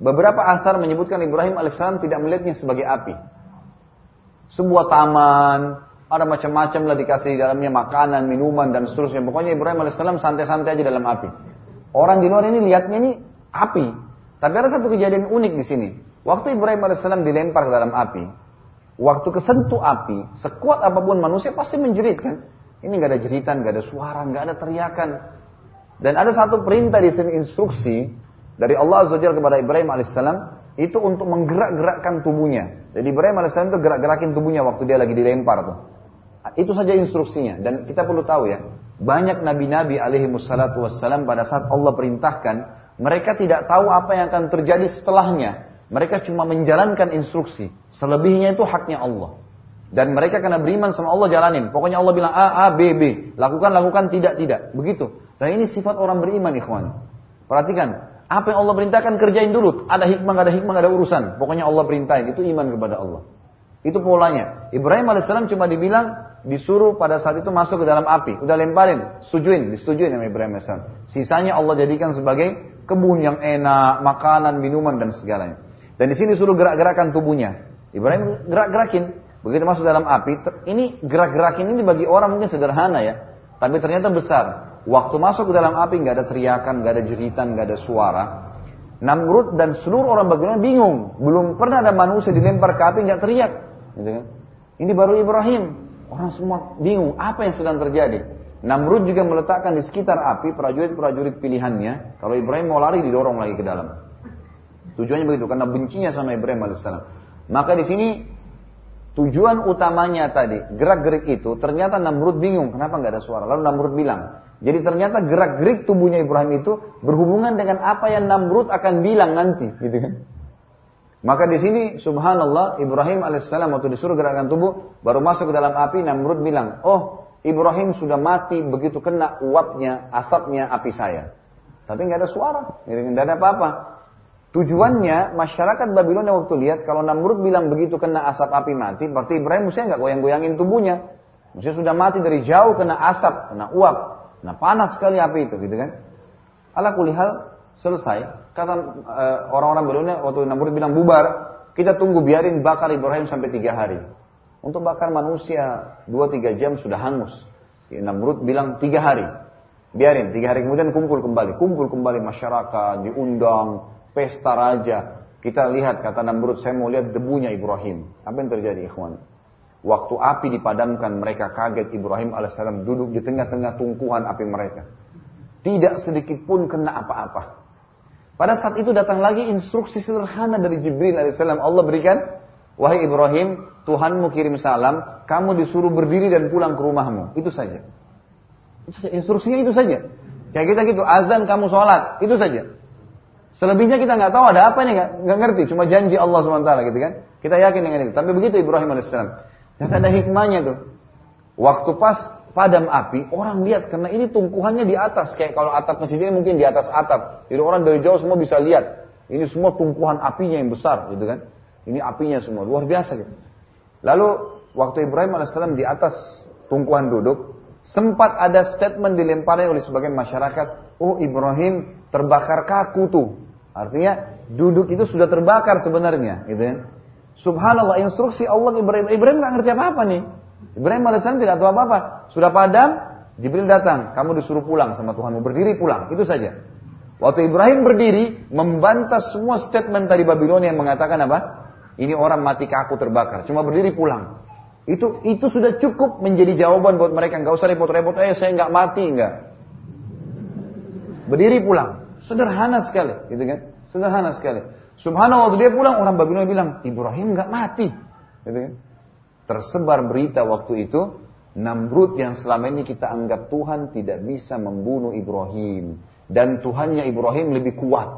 Beberapa asar menyebutkan Ibrahim alaihissalam tidak melihatnya sebagai api. Sebuah taman, ada macam-macam lah dikasih di dalamnya makanan, minuman dan seterusnya. Pokoknya Ibrahim alaihissalam santai-santai aja dalam api. Orang di luar ini lihatnya ini api. Tapi ada satu kejadian unik di sini. Waktu Ibrahim alaihissalam dilempar ke dalam api, waktu kesentuh api, sekuat apa pun manusia pasti menjerit kan. Ini nggak ada jeritan, nggak ada suara, nggak ada teriakan. Dan ada satu perintah di sini instruksi dari Allah Azza kepada Ibrahim alaihissalam itu untuk menggerak-gerakkan tubuhnya. Jadi Ibrahim alaihissalam itu gerak-gerakin tubuhnya waktu dia lagi dilempar tuh. Itu saja instruksinya. Dan kita perlu tahu ya, banyak nabi-nabi alaihi wassalam pada saat Allah perintahkan, mereka tidak tahu apa yang akan terjadi setelahnya. Mereka cuma menjalankan instruksi. Selebihnya itu haknya Allah. Dan mereka kena beriman sama Allah jalanin. Pokoknya Allah bilang A, A, B, B. Lakukan, lakukan, tidak, tidak. Begitu. Dan ini sifat orang beriman, ikhwan. Perhatikan. Apa yang Allah perintahkan kerjain dulu. Ada hikmah, ada hikmah, ada urusan. Pokoknya Allah perintahin. Itu iman kepada Allah. Itu polanya. Ibrahim AS cuma dibilang disuruh pada saat itu masuk ke dalam api. Udah lemparin, setujuin, disetujuin sama Ibrahim AS. Sisanya Allah jadikan sebagai kebun yang enak, makanan, minuman dan segalanya. Dan di sini suruh gerak-gerakan tubuhnya. Ibrahim gerak-gerakin. Begitu masuk dalam api, ini gerak-gerakin ini bagi orang mungkin sederhana ya. Tapi ternyata besar. Waktu masuk ke dalam api nggak ada teriakan, nggak ada jeritan, nggak ada suara. Namrud dan seluruh orang bagian bingung. Belum pernah ada manusia dilempar ke api nggak teriak. Gitu kan? Ini baru Ibrahim. Orang semua bingung. Apa yang sedang terjadi? Namrud juga meletakkan di sekitar api prajurit-prajurit pilihannya. Kalau Ibrahim mau lari didorong lagi ke dalam. Tujuannya begitu karena bencinya sama Ibrahim alaihissalam. Maka di sini tujuan utamanya tadi gerak-gerik itu ternyata Namrud bingung kenapa nggak ada suara. Lalu Namrud bilang, jadi ternyata gerak-gerik tubuhnya Ibrahim itu berhubungan dengan apa yang Namrud akan bilang nanti, gitu kan? Maka di sini subhanallah Ibrahim alaihissalam waktu disuruh gerakan tubuh baru masuk ke dalam api Namrud bilang, oh Ibrahim sudah mati begitu kena uapnya asapnya api saya. Tapi nggak ada suara, nggak ada apa-apa. Tujuannya masyarakat Babylon yang waktu lihat kalau Namrud bilang begitu kena asap api mati, berarti Ibrahim mestinya nggak goyang-goyangin tubuhnya. Mestinya sudah mati dari jauh kena asap, kena uap, kena panas sekali api itu, gitu kan? Ala kulihal selesai. Kata uh, orang-orang Babylon waktu Namrud bilang bubar, kita tunggu biarin bakar Ibrahim sampai tiga hari. Untuk bakar manusia dua tiga jam sudah hangus. Namrud bilang tiga hari. Biarin, tiga hari kemudian kumpul kembali. Kumpul kembali masyarakat, diundang, pesta raja. Kita lihat kata Namrud, saya mau lihat debunya Ibrahim. Apa yang terjadi ikhwan? Waktu api dipadamkan mereka kaget Ibrahim alaihissalam duduk di tengah-tengah tungkuhan api mereka. Tidak sedikit pun kena apa-apa. Pada saat itu datang lagi instruksi sederhana dari Jibril alaihissalam. Allah berikan, wahai Ibrahim, Tuhanmu kirim salam, kamu disuruh berdiri dan pulang ke rumahmu. Itu saja. Instruksinya itu saja. Kayak kita gitu, azan kamu sholat, itu saja. Selebihnya kita nggak tahu ada apa nih, nggak ngerti. Cuma janji Allah swt gitu kan. Kita yakin dengan itu. Tapi begitu Ibrahim alaihissalam. Dan ada hikmahnya tuh. Waktu pas padam api, orang lihat karena ini tumpuhannya di atas. Kayak kalau atap masjid ini mungkin di atas atap. Jadi orang dari jauh semua bisa lihat. Ini semua tumpuhan apinya yang besar gitu kan. Ini apinya semua luar biasa gitu. Lalu waktu Ibrahim alaihissalam di atas tumpuhan duduk, sempat ada statement dilempari oleh sebagian masyarakat, oh Ibrahim terbakar kaku tuh. Artinya duduk itu sudah terbakar sebenarnya, gitu ya. Subhanallah instruksi Allah Ibrahim Ibrahim nggak ngerti apa-apa nih. Ibrahim alaihissalam tidak tahu apa-apa. Sudah padam, Jibril datang, kamu disuruh pulang sama Tuhanmu, berdiri pulang, itu saja. Waktu Ibrahim berdiri, membantah semua statement tadi Babilonia yang mengatakan apa? Ini orang mati kaku terbakar, cuma berdiri pulang. Itu itu sudah cukup menjadi jawaban buat mereka. Nggak usah repot-repot, eh saya nggak mati, nggak. Berdiri pulang. Sederhana sekali, gitu kan? Sederhana sekali. Subhanallah waktu dia pulang orang Babilonia bilang Ibrahim nggak mati, gitu kan? Tersebar berita waktu itu Namrud yang selama ini kita anggap Tuhan tidak bisa membunuh Ibrahim dan Tuhannya Ibrahim lebih kuat,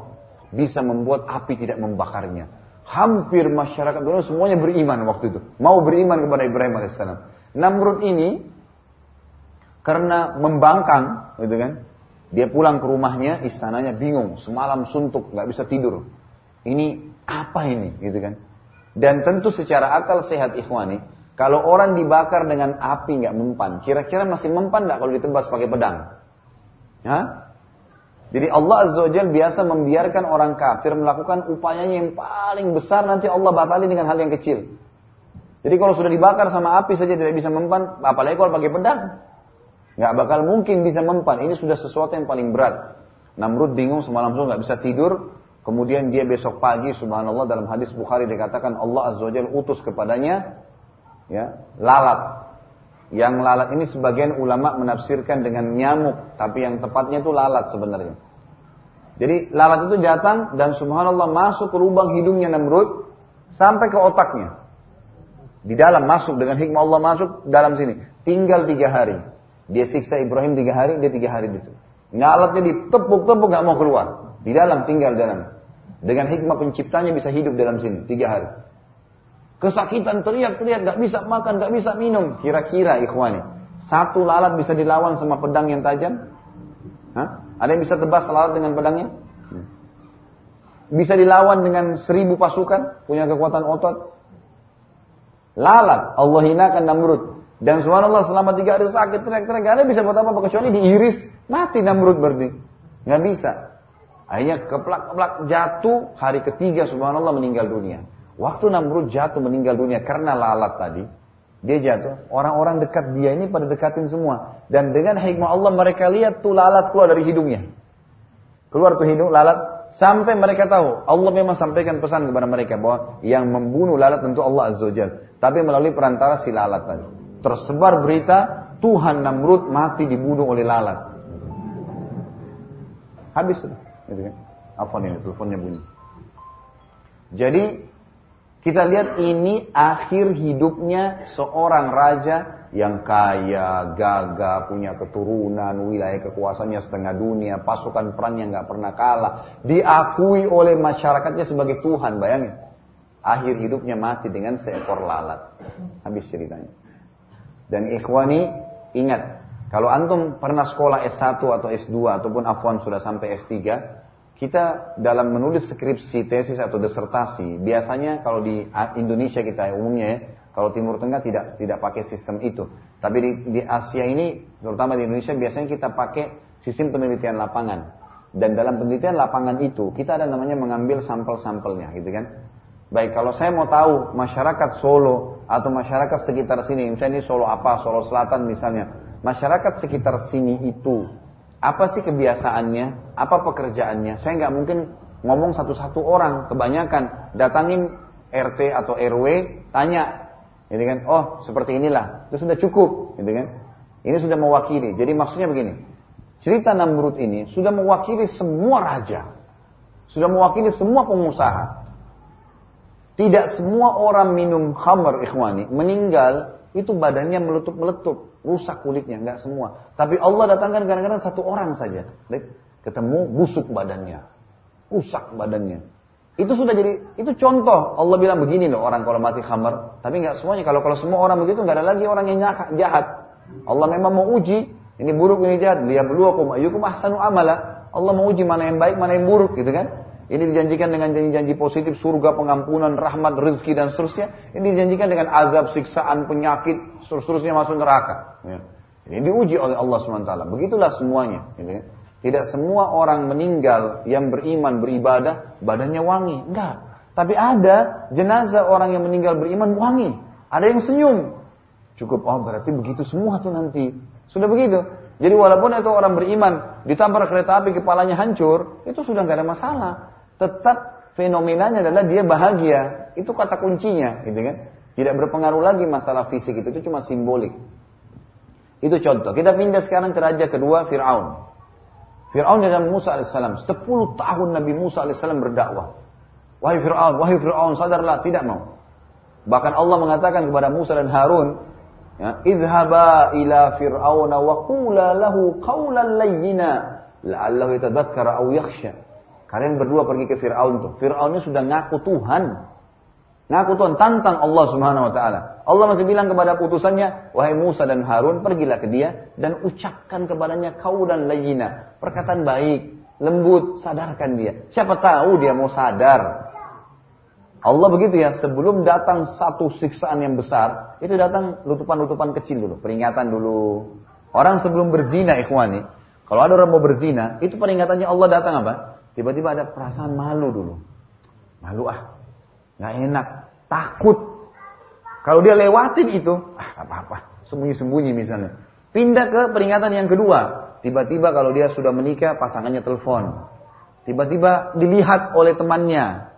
bisa membuat api tidak membakarnya. Hampir masyarakat dunia semuanya beriman waktu itu, mau beriman kepada Ibrahim alaihissalam. Namrud ini karena membangkang, gitu kan? Dia pulang ke rumahnya, istananya bingung, semalam suntuk, nggak bisa tidur. Ini apa ini, gitu kan? Dan tentu secara akal sehat ikhwani, kalau orang dibakar dengan api nggak mempan, kira-kira masih mempan nggak kalau ditebas pakai pedang? Hah? Jadi Allah Azza wa biasa membiarkan orang kafir melakukan upayanya yang paling besar nanti Allah batali dengan hal yang kecil. Jadi kalau sudah dibakar sama api saja tidak bisa mempan, apalagi kalau pakai pedang. Nggak bakal mungkin bisa mempan. Ini sudah sesuatu yang paling berat. Namrud bingung semalam itu nggak bisa tidur. Kemudian dia besok pagi, subhanallah dalam hadis Bukhari dikatakan Allah Azza wa utus kepadanya ya lalat. Yang lalat ini sebagian ulama menafsirkan dengan nyamuk, tapi yang tepatnya itu lalat sebenarnya. Jadi lalat itu datang dan subhanallah masuk ke lubang hidungnya Namrud sampai ke otaknya. Di dalam masuk dengan hikmah Allah masuk dalam sini. Tinggal tiga hari. Dia siksa Ibrahim tiga hari, dia tiga hari itu. Ngalatnya ditepuk-tepuk nggak mau keluar. Di dalam tinggal dalam. Dengan hikmah penciptanya bisa hidup dalam sini tiga hari. Kesakitan teriak-teriak nggak bisa makan, nggak bisa minum. Kira-kira ikhwani. Satu lalat bisa dilawan sama pedang yang tajam? Hah? Ada yang bisa tebas lalat dengan pedangnya? Bisa dilawan dengan seribu pasukan, punya kekuatan otot? Lalat, Allah hinakan Namrud. Dan subhanallah selama tiga hari sakit teriak-teriak, gak ada bisa buat apa-apa kecuali diiris, mati Namrud berarti. Gak bisa. Akhirnya keplak-keplak jatuh, hari ketiga subhanallah meninggal dunia. Waktu Namrud jatuh meninggal dunia karena lalat tadi, dia jatuh, orang-orang dekat dia ini pada dekatin semua. Dan dengan hikmah Allah mereka lihat tuh lalat keluar dari hidungnya. Keluar tuh hidung lalat, sampai mereka tahu, Allah memang sampaikan pesan kepada mereka bahwa yang membunuh lalat tentu Allah Azza Tapi melalui perantara si lalat tadi tersebar berita Tuhan Namrud mati dibunuh oleh lalat. Habis sudah. Gitu kan? Apa nih teleponnya bunyi. Jadi kita lihat ini akhir hidupnya seorang raja yang kaya, gagah, punya keturunan, wilayah kekuasaannya setengah dunia, pasukan perang yang nggak pernah kalah, diakui oleh masyarakatnya sebagai Tuhan, bayangin. Akhir hidupnya mati dengan seekor lalat. Habis ceritanya. Dan ikhwani, ingat, kalau antum pernah sekolah S1 atau S2 ataupun afwan sudah sampai S3, kita dalam menulis skripsi, tesis atau disertasi, biasanya kalau di Indonesia kita umumnya ya, kalau Timur Tengah tidak tidak pakai sistem itu. Tapi di, di Asia ini, terutama di Indonesia, biasanya kita pakai sistem penelitian lapangan. Dan dalam penelitian lapangan itu, kita ada namanya mengambil sampel-sampelnya, gitu kan. Baik, kalau saya mau tahu masyarakat Solo atau masyarakat sekitar sini, misalnya ini Solo apa, Solo Selatan misalnya, masyarakat sekitar sini itu apa sih kebiasaannya, apa pekerjaannya? Saya nggak mungkin ngomong satu-satu orang, kebanyakan datangin RT atau RW, tanya, ini kan, oh seperti inilah, itu sudah cukup, gitu kan? Ini sudah mewakili. Jadi maksudnya begini, cerita Namrud ini sudah mewakili semua raja, sudah mewakili semua pengusaha, tidak semua orang minum khamr ikhwani meninggal itu badannya meletup-meletup, rusak kulitnya, enggak semua. Tapi Allah datangkan kadang-kadang satu orang saja. Ketemu busuk badannya, rusak badannya. Itu sudah jadi, itu contoh. Allah bilang begini loh orang kalau mati khamr. Tapi enggak semuanya. Kalau kalau semua orang begitu enggak ada lagi orang yang jahat. Allah memang mau uji. Ini buruk, ini jahat. Lihat Liyabluwakum ayyukum ahsanu amala. Allah mau uji mana yang baik, mana yang buruk gitu kan. Ini dijanjikan dengan janji-janji positif, surga, pengampunan, rahmat, rezeki dan seterusnya. Ini dijanjikan dengan azab, siksaan, penyakit, seterusnya masuk neraka. Ya. Ini diuji oleh Allah SWT. Begitulah semuanya. Gitu ya. Tidak semua orang meninggal yang beriman, beribadah, badannya wangi. Enggak. Tapi ada jenazah orang yang meninggal beriman wangi. Ada yang senyum. Cukup, oh berarti begitu semua tuh nanti. Sudah begitu. Jadi walaupun itu orang beriman, ditabrak kereta api kepalanya hancur, itu sudah nggak ada masalah tetap fenomenanya adalah dia bahagia. Itu kata kuncinya, gitu kan? Tidak berpengaruh lagi masalah fisik itu, itu cuma simbolik. Itu contoh. Kita pindah sekarang ke raja kedua, Fir'aun. Fir'aun dan Musa AS. 10 tahun Nabi Musa AS berdakwah. Wahai Fir'aun, wahai Fir'aun, sadarlah, tidak mau. Bahkan Allah mengatakan kepada Musa dan Harun, ya, Izhaba ila Fir'aun wa qula lahu qawlan layyina la'allahu aw yakhsha. Kalian berdua pergi ke Fir'aun tuh. Ini sudah ngaku Tuhan. Ngaku Tuhan, tantang Allah subhanahu wa ta'ala. Allah masih bilang kepada putusannya, Wahai Musa dan Harun, pergilah ke dia dan ucapkan kepadanya kau dan layina. Perkataan baik, lembut, sadarkan dia. Siapa tahu dia mau sadar. Allah begitu ya, sebelum datang satu siksaan yang besar, itu datang lutupan-lutupan kecil dulu, peringatan dulu. Orang sebelum berzina ikhwani, Kalau ada orang mau berzina, itu peringatannya Allah datang apa? Tiba-tiba ada perasaan malu dulu. Malu ah, nggak enak, takut. Kalau dia lewatin itu, ah apa-apa, sembunyi-sembunyi misalnya. Pindah ke peringatan yang kedua. Tiba-tiba kalau dia sudah menikah, pasangannya telepon. Tiba-tiba dilihat oleh temannya.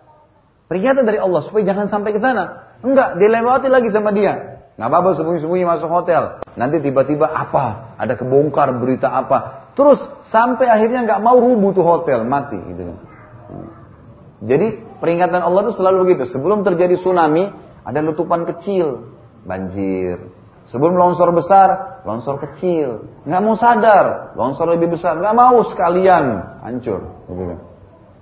Peringatan dari Allah supaya jangan sampai ke sana. Enggak, dilewati lagi sama dia. Nggak apa-apa sembunyi-sembunyi masuk hotel. Nanti tiba-tiba apa? Ada kebongkar berita apa? Terus sampai akhirnya nggak mau rubuh tuh hotel, mati gitu. Jadi peringatan Allah itu selalu begitu. Sebelum terjadi tsunami, ada letupan kecil, banjir, Sebelum longsor besar, longsor kecil. Nggak mau sadar, longsor lebih besar. Nggak mau sekalian, hancur.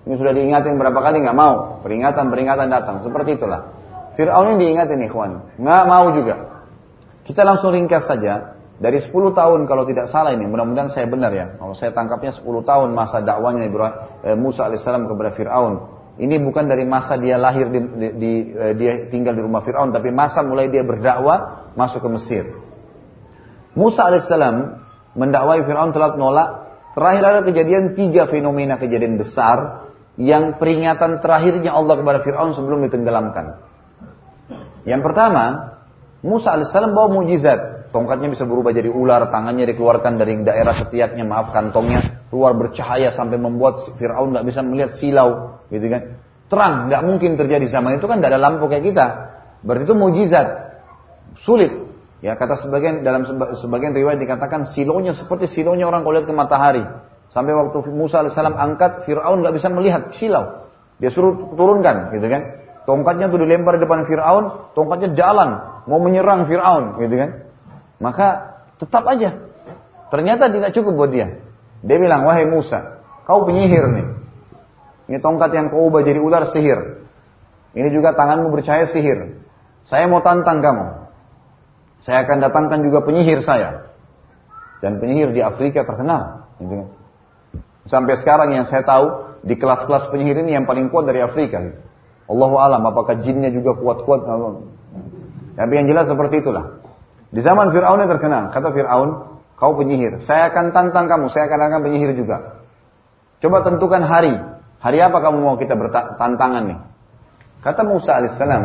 Ini sudah diingatin berapa kali nggak mau. Peringatan-peringatan datang. Seperti itulah. Fir'aun ini diingatin ikhwan. Nggak mau juga. Kita langsung ringkas saja. Dari 10 tahun kalau tidak salah ini, mudah-mudahan saya benar ya. Kalau saya tangkapnya 10 tahun masa dakwanya eh, Musa alaihissalam kepada Fir'aun. Ini bukan dari masa dia lahir di, di, di eh, dia tinggal di rumah Fir'aun, tapi masa mulai dia berdakwah masuk ke Mesir. Musa alaihissalam mendakwai Fir'aun telah menolak. Terakhir ada kejadian tiga fenomena kejadian besar yang peringatan terakhirnya Allah kepada Fir'aun sebelum ditenggelamkan. Yang pertama, Musa alaihissalam bawa mujizat. Tongkatnya bisa berubah jadi ular, tangannya dikeluarkan dari daerah setiapnya, maaf kantongnya keluar bercahaya sampai membuat Fir'aun nggak bisa melihat silau gitu kan. Terang, nggak mungkin terjadi zaman itu kan tidak ada lampu kayak kita. Berarti itu mujizat. Sulit. Ya kata sebagian dalam sebagian riwayat dikatakan silonya seperti silonya orang kalau ke matahari. Sampai waktu Musa alaihissalam angkat, Fir'aun nggak bisa melihat silau. Dia suruh turunkan, gitu kan. Tongkatnya tuh dilempar di depan Fir'aun, tongkatnya jalan, mau menyerang Fir'aun, gitu kan. Maka tetap aja. Ternyata tidak cukup buat dia. Dia bilang, wahai Musa, kau penyihir nih. Ini tongkat yang kau ubah jadi ular sihir. Ini juga tanganmu bercahaya sihir. Saya mau tantang kamu. Saya akan datangkan juga penyihir saya. Dan penyihir di Afrika terkenal. Sampai sekarang yang saya tahu, di kelas-kelas penyihir ini yang paling kuat dari Afrika. Allah alam, apakah jinnya juga kuat-kuat? Tapi yang jelas seperti itulah. Di zaman Fir'aun yang terkenal. Kata Fir'aun, kau penyihir. Saya akan tantang kamu, saya akan akan penyihir juga. Coba tentukan hari. Hari apa kamu mau kita bertantangan nih? Kata Musa alaihissalam,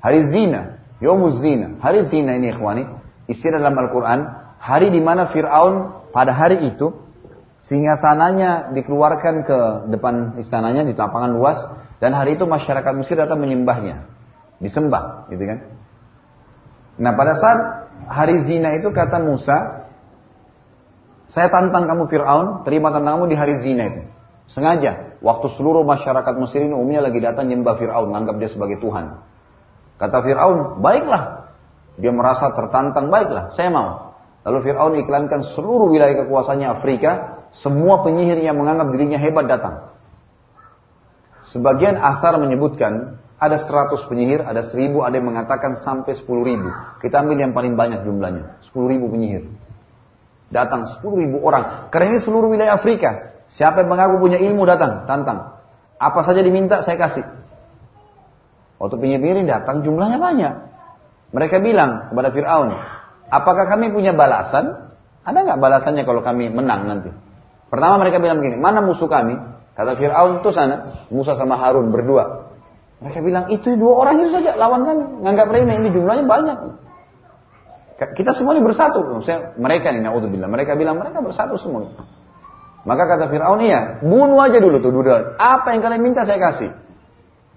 hari zina, yomuz zina. Hari zina ini ikhwani, istilah dalam Al-Quran, hari di mana Fir'aun pada hari itu, sehingga sananya dikeluarkan ke depan istananya di lapangan luas, dan hari itu masyarakat Mesir datang menyembahnya, disembah, gitu kan? Nah pada saat hari zina itu kata Musa, saya tantang kamu Fir'aun, terima tantanganmu di hari zina itu. Sengaja, waktu seluruh masyarakat Mesir ini umumnya lagi datang nyembah Fir'aun, menganggap dia sebagai Tuhan. Kata Fir'aun, baiklah. Dia merasa tertantang, baiklah, saya mau. Lalu Fir'aun iklankan seluruh wilayah kekuasaannya Afrika, semua penyihir yang menganggap dirinya hebat datang. Sebagian asar menyebutkan, ada 100 penyihir, ada 1000, ada yang mengatakan sampai 10 ribu. Kita ambil yang paling banyak jumlahnya, 10 ribu penyihir. Datang 10 ribu orang. Karena ini seluruh wilayah Afrika. Siapa yang mengaku punya ilmu datang, tantang. Apa saja diminta saya kasih. Waktu penyihir datang jumlahnya banyak. Mereka bilang kepada Fir'aun, apakah kami punya balasan? Ada nggak balasannya kalau kami menang nanti? Pertama mereka bilang begini, mana musuh kami? Kata Fir'aun itu sana, Musa sama Harun berdua. Mereka bilang, itu dua orang itu saja lawan kami. Nganggap remeh, ini jumlahnya banyak. Kita semuanya bersatu. Maksudnya, mereka nih, na'udzubillah. Mereka bilang, mereka bersatu semua. Maka kata Fir'aun, iya, bunuh aja dulu tuh dua. Apa yang kalian minta saya kasih.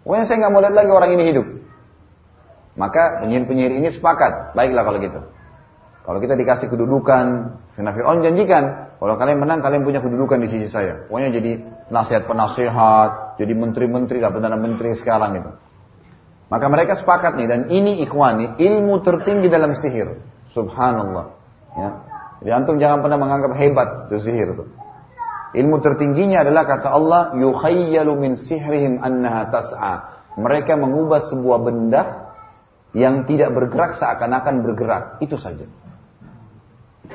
Pokoknya saya nggak mau lihat lagi orang ini hidup. Maka penyihir-penyihir ini sepakat. Baiklah kalau gitu. Kalau kita dikasih kedudukan, karena Fir'aun janjikan, kalau kalian menang, kalian punya kedudukan di sisi saya. Pokoknya jadi nasihat penasehat, jadi menteri-menteri lah, perdana menteri sekarang itu. Maka mereka sepakat nih, dan ini ikhwani, ilmu tertinggi dalam sihir. Subhanallah. Ya. Jadi antum jangan pernah menganggap hebat itu sihir itu. Ilmu tertingginya adalah kata Allah, yukhayyalu min sihrihim annaha tas'a. Mereka mengubah sebuah benda yang tidak bergerak seakan-akan bergerak. Itu saja.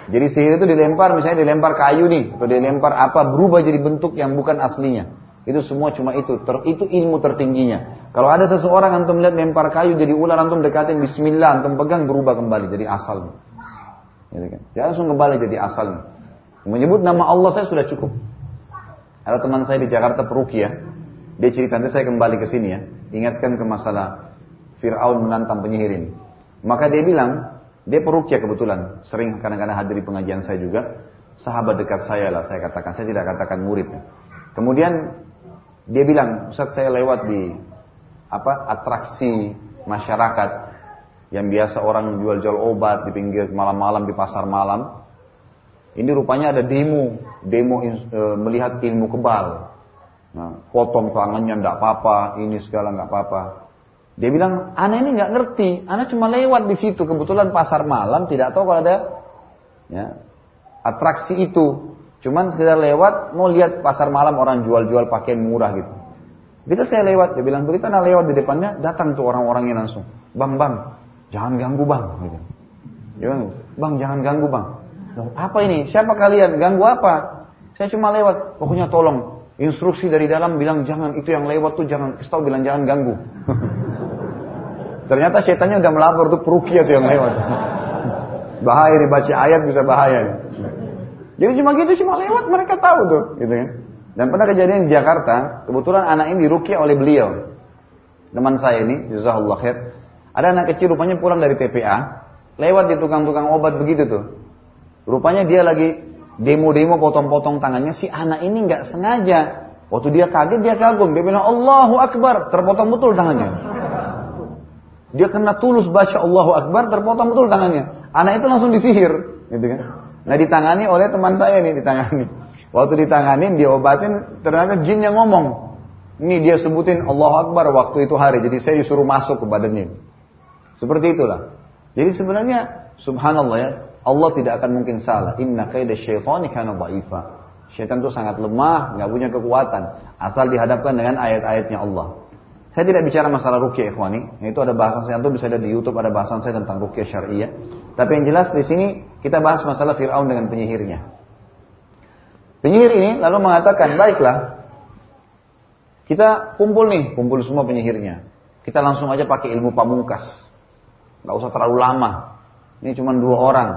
Jadi sihir itu dilempar, misalnya dilempar kayu nih, atau dilempar apa, berubah jadi bentuk yang bukan aslinya. Itu semua cuma itu. Ter, itu ilmu tertingginya. Kalau ada seseorang antum melihat lempar kayu jadi ular antum dekatin Bismillah antum pegang berubah kembali jadi asalnya. Gitu kan? Dia langsung kembali jadi asalnya. Menyebut nama Allah saya sudah cukup. Ada teman saya di Jakarta perukia, dia cerita nanti saya kembali ke sini ya, ingatkan ke masalah Fir'aun menantang penyihir ini. Maka dia bilang, dia perukia kebetulan, sering kadang-kadang hadiri pengajian saya juga, sahabat dekat saya lah saya katakan, saya tidak katakan murid. Kemudian dia bilang, Ustaz saya lewat di apa atraksi masyarakat yang biasa orang jual-jual obat di pinggir malam-malam di pasar malam. Ini rupanya ada demo, demo e, melihat ilmu kebal. Nah, potong tangannya ndak apa-apa, ini segala nggak apa-apa. Dia bilang, anak ini nggak ngerti, anak cuma lewat di situ. Kebetulan pasar malam tidak tahu kalau ada ya, atraksi itu. Cuman sekedar lewat, mau lihat pasar malam orang jual-jual pakaian murah gitu. Begitu saya lewat, dia bilang, begitu anak lewat di depannya, datang tuh orang-orangnya langsung. Bang, bang, jangan ganggu bang. Gitu. Bang, jangan ganggu bang. Apa ini? Siapa kalian? Ganggu apa? Saya cuma lewat. Pokoknya tolong, Instruksi dari dalam bilang jangan itu yang lewat tuh jangan tahu bilang jangan ganggu. [laughs] Ternyata setannya udah melapor tuh perukia tuh yang lewat. [laughs] bahaya dibaca ayat bisa bahaya. Jadi cuma gitu cuma lewat mereka tahu tuh, gitu kan. Dan pernah kejadian di Jakarta, kebetulan anak ini dirukia oleh beliau. Teman saya ini, jazakallah khair. Ada anak kecil rupanya pulang dari TPA, lewat di tukang-tukang obat begitu tuh. Rupanya dia lagi demo-demo potong-potong tangannya si anak ini nggak sengaja. Waktu dia kaget dia kagum, dia bilang Allahu Akbar, terpotong betul tangannya. Dia kena tulus baca Allahu Akbar, terpotong betul tangannya. Anak itu langsung disihir, gitu kan. Nah ditangani oleh teman saya nih, ditangani. Waktu ditanganin, diobatin, ternyata jin yang ngomong. Ini dia sebutin Allahu Akbar waktu itu hari, jadi saya disuruh masuk ke badannya. Seperti itulah. Jadi sebenarnya, subhanallah ya, Allah tidak akan mungkin salah. Inna kaidah syaitani kana dha'ifa. Syaitan itu sangat lemah, nggak punya kekuatan. Asal dihadapkan dengan ayat-ayatnya Allah. Saya tidak bicara masalah rukyah ikhwani. Itu ada bahasan saya itu bisa ada di YouTube ada bahasan saya tentang rukyah syariah. Tapi yang jelas di sini kita bahas masalah Fir'aun dengan penyihirnya. Penyihir ini lalu mengatakan, baiklah, kita kumpul nih, kumpul semua penyihirnya. Kita langsung aja pakai ilmu pamungkas. Gak usah terlalu lama. Ini cuma dua orang.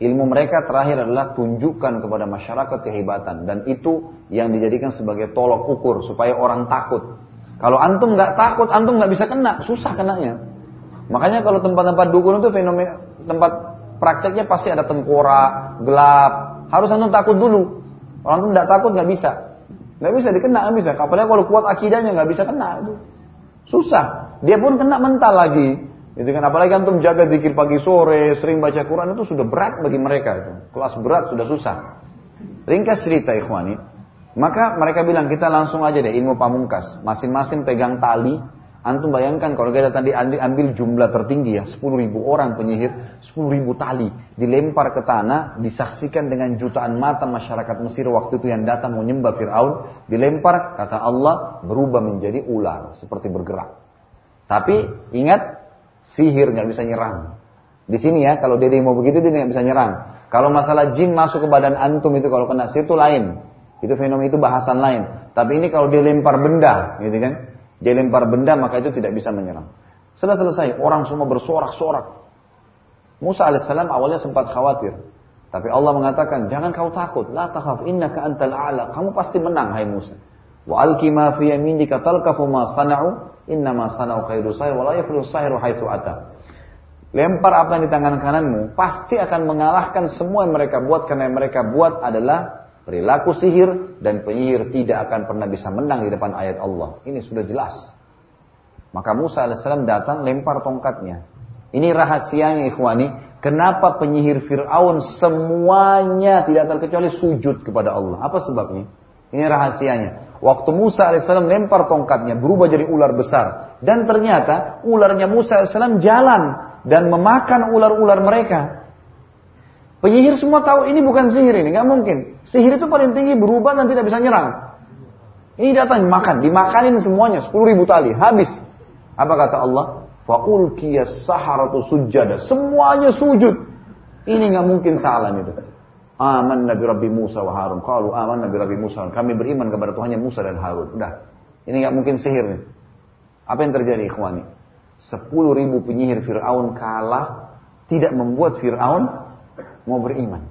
Ilmu mereka terakhir adalah tunjukkan kepada masyarakat kehebatan dan itu yang dijadikan sebagai tolok ukur supaya orang takut. Kalau antum nggak takut, antum nggak bisa kena, susah kenanya. Makanya kalau tempat-tempat dukun itu fenomena tempat prakteknya pasti ada tengkorak, gelap. Harus antum takut dulu. Orang antum nggak takut nggak bisa, nggak bisa dikena nggak bisa. Apalagi kalau kuat akidahnya nggak bisa kena. Susah. Dia pun kena mental lagi. Itu kan apalagi antum jaga zikir pagi sore, sering baca Quran itu sudah berat bagi mereka itu. Kelas berat sudah susah. Ringkas cerita ikhwani. Maka mereka bilang kita langsung aja deh ilmu pamungkas. Masing-masing pegang tali. Antum bayangkan kalau kita tadi ambil jumlah tertinggi ya, 10 ribu orang penyihir, 10 ribu tali. Dilempar ke tanah, disaksikan dengan jutaan mata masyarakat Mesir waktu itu yang datang menyembah Fir'aun. Dilempar, kata Allah, berubah menjadi ular, seperti bergerak. Tapi ingat, sihir nggak bisa nyerang. Di sini ya, kalau dia mau begitu dia nggak bisa nyerang. Kalau masalah jin masuk ke badan antum itu kalau kena sihir itu lain. Itu fenomena itu bahasan lain. Tapi ini kalau dia lempar benda, gitu kan? Dia lempar benda maka itu tidak bisa menyerang. Setelah selesai, orang semua bersorak-sorak. Musa alaihissalam awalnya sempat khawatir. Tapi Allah mengatakan, jangan kau takut. La takhaf, innaka antal a'la. Kamu pasti menang, hai Musa. Wa alki ma fi yaminika talkafu ma sana'u Innama sanau khairu sayr wala yaflu sayru haitsu ata. Lempar apa yang di tangan kananmu pasti akan mengalahkan semua yang mereka buat karena yang mereka buat adalah perilaku sihir dan penyihir tidak akan pernah bisa menang di depan ayat Allah. Ini sudah jelas. Maka Musa alaihissalam datang lempar tongkatnya. Ini rahasianya ikhwani. Kenapa penyihir Fir'aun semuanya tidak terkecuali sujud kepada Allah. Apa sebabnya? Ini rahasianya. Waktu Musa alaihissalam lempar tongkatnya berubah jadi ular besar. Dan ternyata ularnya Musa alaihissalam jalan dan memakan ular-ular mereka. Penyihir semua tahu ini bukan sihir ini, nggak mungkin. Sihir itu paling tinggi berubah dan tidak bisa nyerang. Ini datang makan, dimakanin semuanya 10 ribu tali, habis. Apa kata Allah? Faulkiyas saharatu sujada. Semuanya sujud. Ini nggak mungkin salah itu. Aman Nabi Rabbi Musa wa Harun. Kalau aman Nabi Rabbi Musa. Kami beriman kepada Tuhannya Musa dan Harun. Udah. Ini nggak mungkin sihir nih. Apa yang terjadi ikhwani? Sepuluh ribu penyihir Fir'aun kalah. Tidak membuat Fir'aun mau beriman.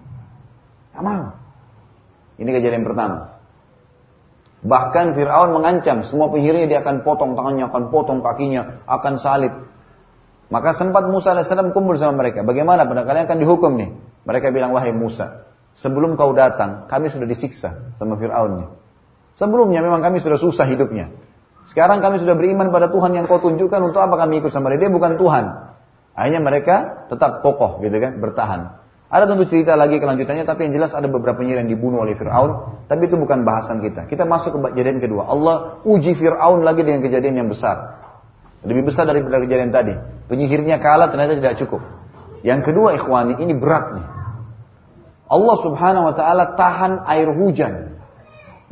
Gak. Ini kejadian pertama. Bahkan Fir'aun mengancam semua penyihirnya dia akan potong tangannya, akan potong kakinya, akan salib. Maka sempat Musa AS kumpul sama mereka. Bagaimana pada kalian akan dihukum nih? Mereka bilang, wahai Musa, sebelum kau datang, kami sudah disiksa sama Fir'aunnya. Sebelumnya memang kami sudah susah hidupnya. Sekarang kami sudah beriman pada Tuhan yang kau tunjukkan untuk apa kami ikut sama dia. Dia bukan Tuhan. Akhirnya mereka tetap kokoh gitu kan, bertahan. Ada tentu cerita lagi kelanjutannya, tapi yang jelas ada beberapa penyihir yang dibunuh oleh Fir'aun. Tapi itu bukan bahasan kita. Kita masuk ke kejadian kedua. Allah uji Fir'aun lagi dengan kejadian yang besar. Lebih besar daripada kejadian tadi. Penyihirnya kalah ternyata tidak cukup. Yang kedua ikhwani, ini berat nih. Allah subhanahu wa ta'ala tahan air hujan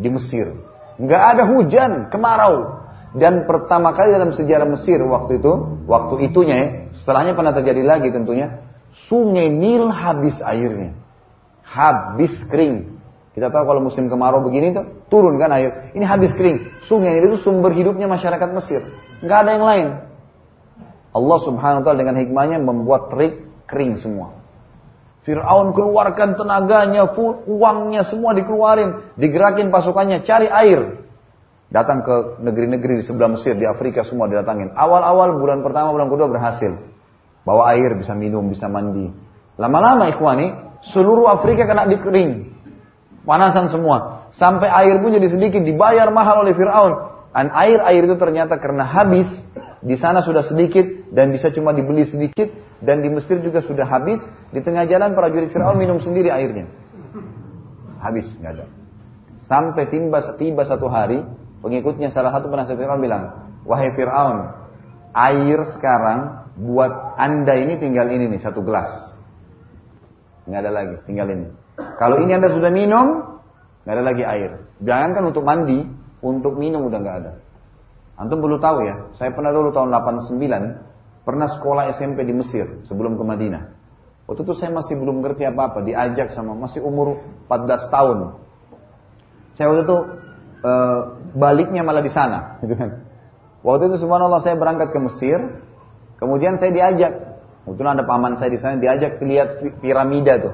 di Mesir. Nggak ada hujan, kemarau. Dan pertama kali dalam sejarah Mesir waktu itu, waktu itunya ya, setelahnya pernah terjadi lagi tentunya, Sungai Nil habis airnya. Habis kering. Kita tahu kalau musim kemarau begini tuh turun kan air. Ini habis kering. Sungai Nil itu sumber hidupnya masyarakat Mesir. Nggak ada yang lain. Allah subhanahu wa ta'ala dengan hikmahnya membuat terik kering semua. Fir'aun keluarkan tenaganya, uangnya semua dikeluarin. Digerakin pasukannya, cari air. Datang ke negeri-negeri di sebelah Mesir, di Afrika semua didatangin. Awal-awal bulan pertama, bulan kedua berhasil. Bawa air, bisa minum, bisa mandi. Lama-lama ikhwani, seluruh Afrika kena dikering. Panasan semua. Sampai air pun jadi sedikit, dibayar mahal oleh Fir'aun. Dan air-air itu ternyata karena habis, di sana sudah sedikit, dan bisa cuma dibeli sedikit, dan di Mesir juga sudah habis. Di tengah jalan para jurid Fir'aun minum sendiri airnya. Habis, nggak ada. Sampai tiba, tiba satu hari, pengikutnya salah satu penasihat Fir'aun bilang, Wahai Fir'aun, air sekarang buat anda ini tinggal ini nih satu gelas. Nggak ada lagi, tinggal ini. Kalau ini anda sudah minum, nggak ada lagi air. Jangankan untuk mandi, untuk minum udah nggak ada. Antum perlu tahu ya, saya pernah dulu tahun 89 pernah sekolah SMP di Mesir sebelum ke Madinah. Waktu itu saya masih belum ngerti apa-apa, diajak sama masih umur 14 tahun. Saya waktu itu e, baliknya malah di sana, gitu kan. Waktu itu subhanallah saya berangkat ke Mesir, Kemudian saya diajak, kebetulan ada paman saya di sana diajak lihat piramida tuh.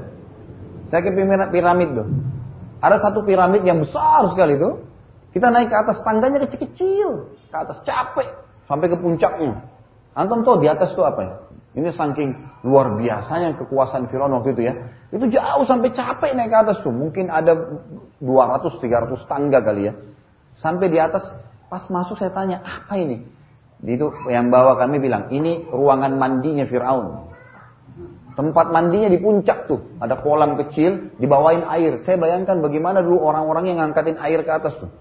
Saya ke piramid tuh. Ada satu piramid yang besar sekali tuh. Kita naik ke atas tangganya kecil-kecil, ke atas capek sampai ke puncaknya. Antum tahu di atas tuh apa ya? Ini saking luar biasanya kekuasaan Firaun waktu itu ya. Itu jauh sampai capek naik ke atas tuh. Mungkin ada 200 300 tangga kali ya. Sampai di atas pas masuk saya tanya, "Apa ini?" Itu yang bawa kami bilang, ini ruangan mandinya Fir'aun. Tempat mandinya di puncak tuh. Ada kolam kecil, dibawain air. Saya bayangkan bagaimana dulu orang-orang yang ngangkatin air ke atas tuh.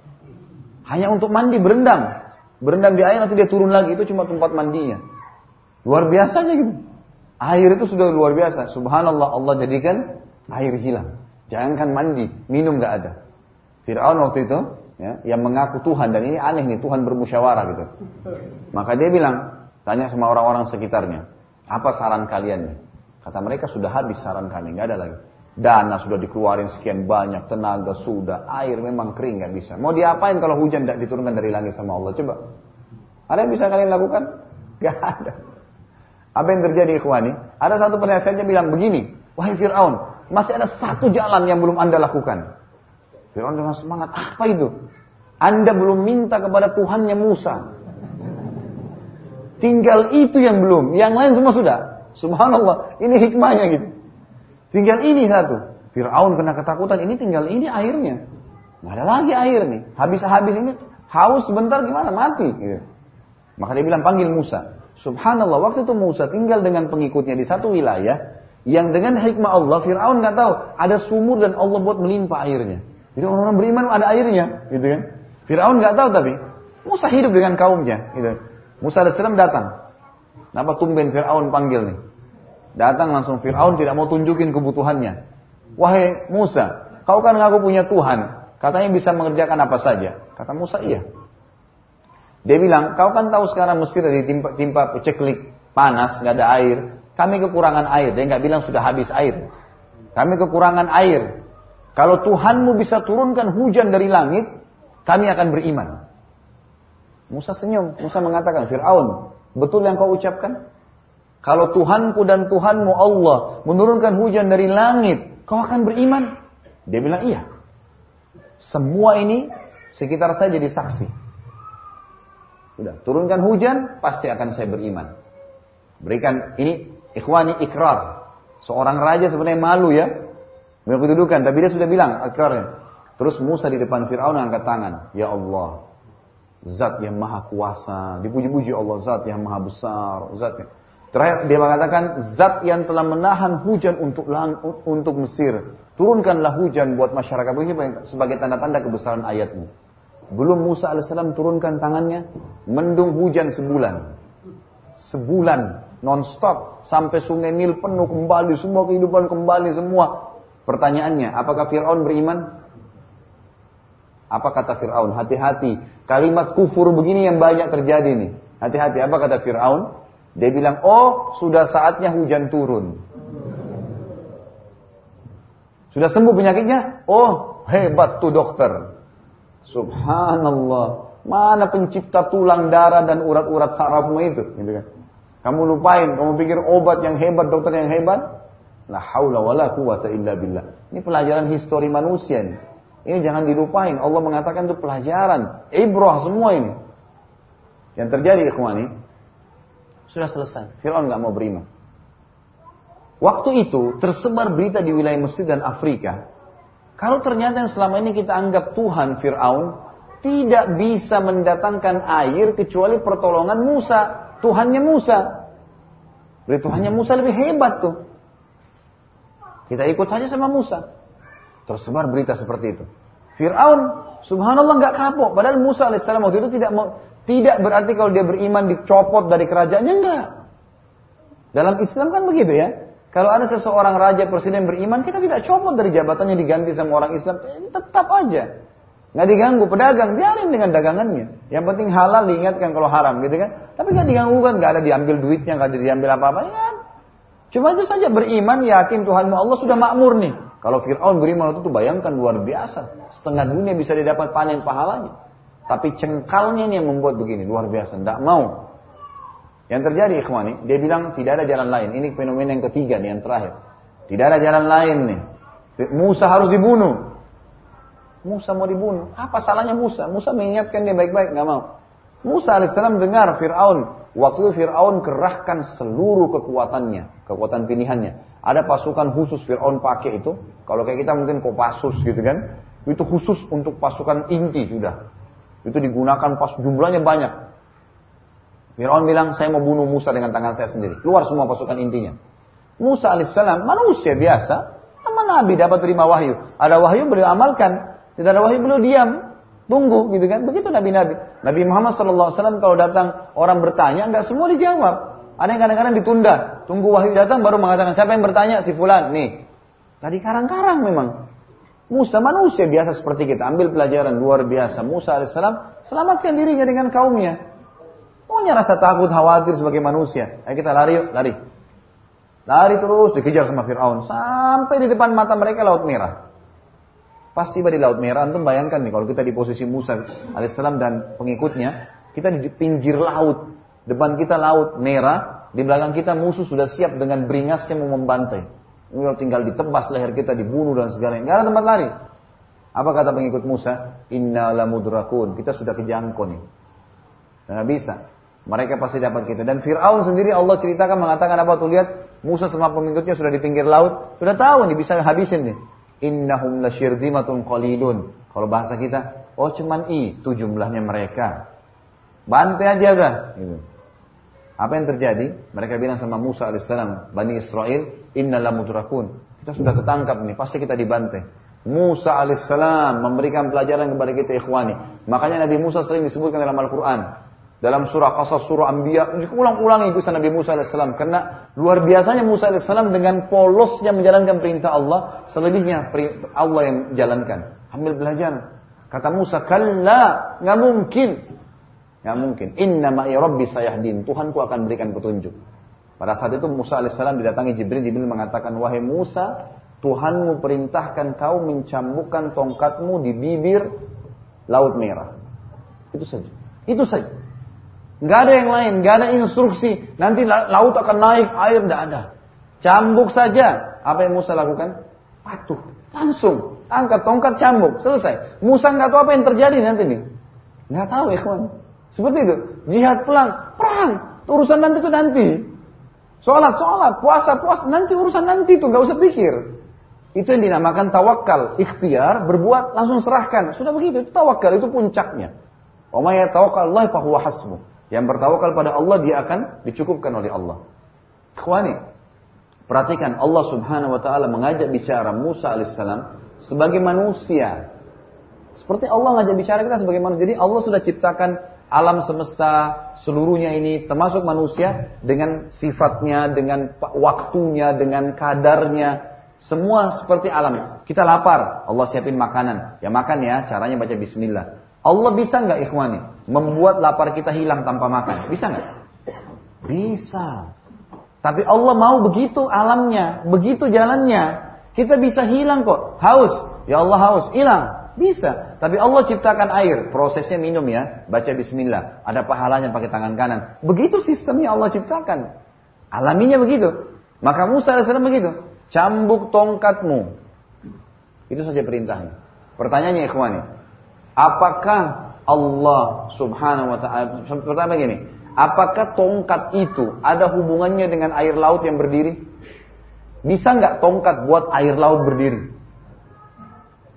Hanya untuk mandi, berendam. Berendam di air nanti dia turun lagi. Itu cuma tempat mandinya. Luar biasanya gitu. Air itu sudah luar biasa. Subhanallah Allah jadikan air hilang. Jangankan mandi, minum gak ada. Fir'aun waktu itu ya, yang mengaku Tuhan dan ini aneh nih Tuhan bermusyawarah gitu. Maka dia bilang, tanya sama orang-orang sekitarnya, apa saran kalian? Kata mereka sudah habis saran kami, nggak ada lagi. Dana sudah dikeluarin sekian banyak, tenaga sudah, air memang kering nggak bisa. Mau diapain kalau hujan tidak diturunkan dari langit sama Allah? Coba. Ada yang bisa kalian lakukan? [laughs] Gak ada. Apa yang terjadi ikhwani? Ada satu penasihatnya bilang begini, wahai Fir'aun, masih ada satu jalan yang belum anda lakukan. Fir'aun dengan semangat, apa itu? Anda belum minta kepada Tuhannya Musa. Tinggal itu yang belum, yang lain semua sudah. Subhanallah, ini hikmahnya gitu. Tinggal ini satu. Fir'aun kena ketakutan, ini tinggal ini airnya. Nggak ada lagi air nih. Habis-habis ini, haus sebentar gimana? Mati. Gitu. Maka dia bilang, panggil Musa. Subhanallah, waktu itu Musa tinggal dengan pengikutnya di satu wilayah, yang dengan hikmah Allah, Fir'aun nggak tahu, ada sumur dan Allah buat melimpah airnya. Jadi orang-orang beriman ada airnya, gitu kan? Firaun nggak tahu tapi Musa hidup dengan kaumnya, gitu. Musa AS datang. Kenapa tumben Firaun panggil nih? Datang langsung Firaun tidak mau tunjukin kebutuhannya. Wahai Musa, kau kan ngaku punya Tuhan, katanya bisa mengerjakan apa saja. Kata Musa, iya. Dia bilang, kau kan tahu sekarang Mesir di timpa, timpa peceklik, panas, nggak ada air. Kami kekurangan air. Dia nggak bilang sudah habis air. Kami kekurangan air. Kalau Tuhanmu bisa turunkan hujan dari langit, kami akan beriman. Musa senyum. Musa mengatakan, Fir'aun, betul yang kau ucapkan? Kalau Tuhanku dan Tuhanmu Allah menurunkan hujan dari langit, kau akan beriman? Dia bilang, iya. Semua ini sekitar saya jadi saksi. Sudah, turunkan hujan, pasti akan saya beriman. Berikan ini ikhwani ikrar. Seorang raja sebenarnya malu ya. Punya kedudukan, tapi dia sudah bilang ikrarnya. Terus Musa di depan Fir'aun angkat tangan. Ya Allah, zat yang maha kuasa. Dipuji-puji Allah, zat yang maha besar. Zat yang... Terakhir dia mengatakan, zat yang telah menahan hujan untuk untuk Mesir. Turunkanlah hujan buat masyarakat ini sebagai tanda-tanda kebesaran ayatmu. Belum Musa AS turunkan tangannya, mendung hujan sebulan. Sebulan, non-stop. Sampai sungai Nil penuh kembali, semua kehidupan kembali semua. Pertanyaannya, apakah Fir'aun beriman? Apa kata Fir'aun? Hati-hati. Kalimat kufur begini yang banyak terjadi nih. Hati-hati. Apa kata Fir'aun? Dia bilang, oh sudah saatnya hujan turun. Sudah sembuh penyakitnya? Oh hebat tuh dokter. Subhanallah. Mana pencipta tulang darah dan urat-urat sarafmu itu? Gitu kan. Kamu lupain, kamu pikir obat yang hebat, dokter yang hebat? La haula wala quwata illa billah. Ini pelajaran histori manusia nih. Ini jangan dilupain. Allah mengatakan itu pelajaran. Ibrah semua ini. Yang terjadi ikhwani, sudah selesai. Fir'aun nggak mau beriman. Waktu itu tersebar berita di wilayah Mesir dan Afrika. Kalau ternyata yang selama ini kita anggap Tuhan Fir'aun tidak bisa mendatangkan air kecuali pertolongan Musa. Tuhannya Musa. Berarti Tuhannya Musa lebih hebat tuh. Kita ikut saja sama Musa. Tersebar berita seperti itu. Fir'aun, subhanallah nggak kapok. Padahal Musa alaihissalam waktu itu tidak mau tidak berarti kalau dia beriman dicopot dari kerajaannya enggak. Dalam Islam kan begitu ya. Kalau ada seseorang raja presiden beriman, kita tidak copot dari jabatannya diganti sama orang Islam, eh, tetap aja. Nggak diganggu pedagang, biarin dengan dagangannya. Yang penting halal diingatkan kalau haram gitu kan. Tapi nggak diganggu kan, nggak ada diambil duitnya, nggak ada diambil apa-apa. Ya, cuma itu saja beriman, yakin Tuhan Allah sudah makmur nih. Kalau Fir'aun beriman itu tuh bayangkan luar biasa. Setengah dunia bisa didapat panen pahalanya. Tapi cengkalnya ini yang membuat begini, luar biasa. Tidak mau. Yang terjadi ikhwani, dia bilang tidak ada jalan lain. Ini fenomena yang ketiga nih, yang terakhir. Tidak ada jalan lain nih. Musa harus dibunuh. Musa mau dibunuh. Apa salahnya Musa? Musa mengingatkan dia baik-baik, nggak mau. Musa alaihissalam dengar Fir'aun. Waktu itu Fir'aun kerahkan seluruh kekuatannya. Kekuatan pilihannya. Ada pasukan khusus Fir'aun pakai itu. Kalau kayak kita mungkin Kopassus gitu kan. Itu khusus untuk pasukan inti sudah. Itu digunakan pas jumlahnya banyak. Fir'aun bilang, saya mau bunuh Musa dengan tangan saya sendiri. Keluar semua pasukan intinya. Musa alaihissalam manusia biasa. Nama Nabi dapat terima wahyu. Ada wahyu beliau amalkan. Tidak ada wahyu beliau diam. Tunggu gitu kan. Begitu Nabi-Nabi. Nabi Muhammad SAW kalau datang orang bertanya, nggak semua dijawab. Ada yang kadang-kadang ditunda. Tunggu wahyu datang baru mengatakan, siapa yang bertanya? Si Fulan. Nih. Tadi karang-karang memang. Musa manusia biasa seperti kita. Ambil pelajaran luar biasa. Musa alaihissalam selamatkan dirinya dengan kaumnya. Punya rasa takut, khawatir sebagai manusia. Ayo kita lari yuk, lari. Lari terus dikejar sama Fir'aun. Sampai di depan mata mereka laut merah. Pas tiba di laut merah, antum bayangkan nih kalau kita di posisi Musa alaihissalam dan pengikutnya. Kita di pinggir laut. Depan kita laut merah. Di belakang kita musuh sudah siap dengan beringasnya mau membantai. Kalau tinggal ditebas leher kita, dibunuh dan segala Nggak ada tempat lari. Apa kata pengikut Musa? Inna lamudrakun. Kita sudah kejangkau nih. Nggak bisa. Mereka pasti dapat kita. Dan Fir'aun sendiri Allah ceritakan mengatakan apa tuh lihat Musa sama pengikutnya sudah di pinggir laut. Sudah tahu nih bisa habisin nih. Innahum lasyirzimatun qalilun. Kalau bahasa kita, oh cuman itu jumlahnya mereka. Bantai aja dah. Gitu. Apa yang terjadi? Mereka bilang sama Musa alaihissalam, Bani Israel, Inna lamudrakun. Kita sudah ketangkap nih, pasti kita dibantai. Musa alaihissalam memberikan pelajaran kepada kita ikhwani. Makanya Nabi Musa sering disebutkan dalam Al-Quran. Dalam surah Qasas, surah Anbiya, ulang-ulang itu Nabi Musa alaihissalam. Karena luar biasanya Musa alaihissalam dengan polosnya menjalankan perintah Allah, selebihnya Allah yang jalankan. Ambil belajar. Kata Musa, kalla, nggak mungkin. Nggak mungkin. Inna ma'i rabbi sayahdin. Tuhanku akan berikan petunjuk. Pada saat itu Musa alaihissalam didatangi Jibril. Jibril mengatakan, wahai Musa, Tuhanmu perintahkan kau mencambukkan tongkatmu di bibir laut merah. Itu saja. Itu saja. Nggak ada yang lain, nggak ada instruksi. Nanti laut akan naik, air tidak ada. Cambuk saja. Apa yang Musa lakukan? Patuh. Langsung. angkat tongkat cambuk, selesai. Musa nggak tahu apa yang terjadi nanti nih. Nggak tahu kawan. Seperti itu. Jihad pelang, perang. Urusan nanti itu nanti. Sholat, sholat, puasa, puasa. Nanti urusan nanti itu nggak usah pikir. Itu yang dinamakan tawakal, ikhtiar, berbuat langsung serahkan. Sudah begitu, itu tawakal, itu puncaknya. Omaya tawakal Allah fahuwa hasmu. Yang bertawakal pada Allah dia akan dicukupkan oleh Allah. Ikhwani, perhatikan Allah Subhanahu wa taala mengajak bicara Musa alaihissalam sebagai manusia. Seperti Allah ngajak bicara kita sebagai manusia. Jadi Allah sudah ciptakan alam semesta seluruhnya ini termasuk manusia dengan sifatnya, dengan waktunya, dengan kadarnya. Semua seperti alam. Kita lapar, Allah siapin makanan. Ya makan ya, caranya baca bismillah. Allah bisa nggak ikhwani membuat lapar kita hilang tanpa makan? Bisa nggak? Bisa. Tapi Allah mau begitu alamnya, begitu jalannya. Kita bisa hilang kok. Haus, ya Allah haus, hilang. Bisa. Tapi Allah ciptakan air, prosesnya minum ya. Baca bismillah. Ada pahalanya pakai tangan kanan. Begitu sistemnya Allah ciptakan. Alaminya begitu. Maka Musa AS begitu. Cambuk tongkatmu. Itu saja perintahnya. Pertanyaannya ikhwani. Apakah Allah subhanahu wa ta'ala. Pertama gini. Apakah tongkat itu ada hubungannya dengan air laut yang berdiri? Bisa nggak tongkat buat air laut berdiri?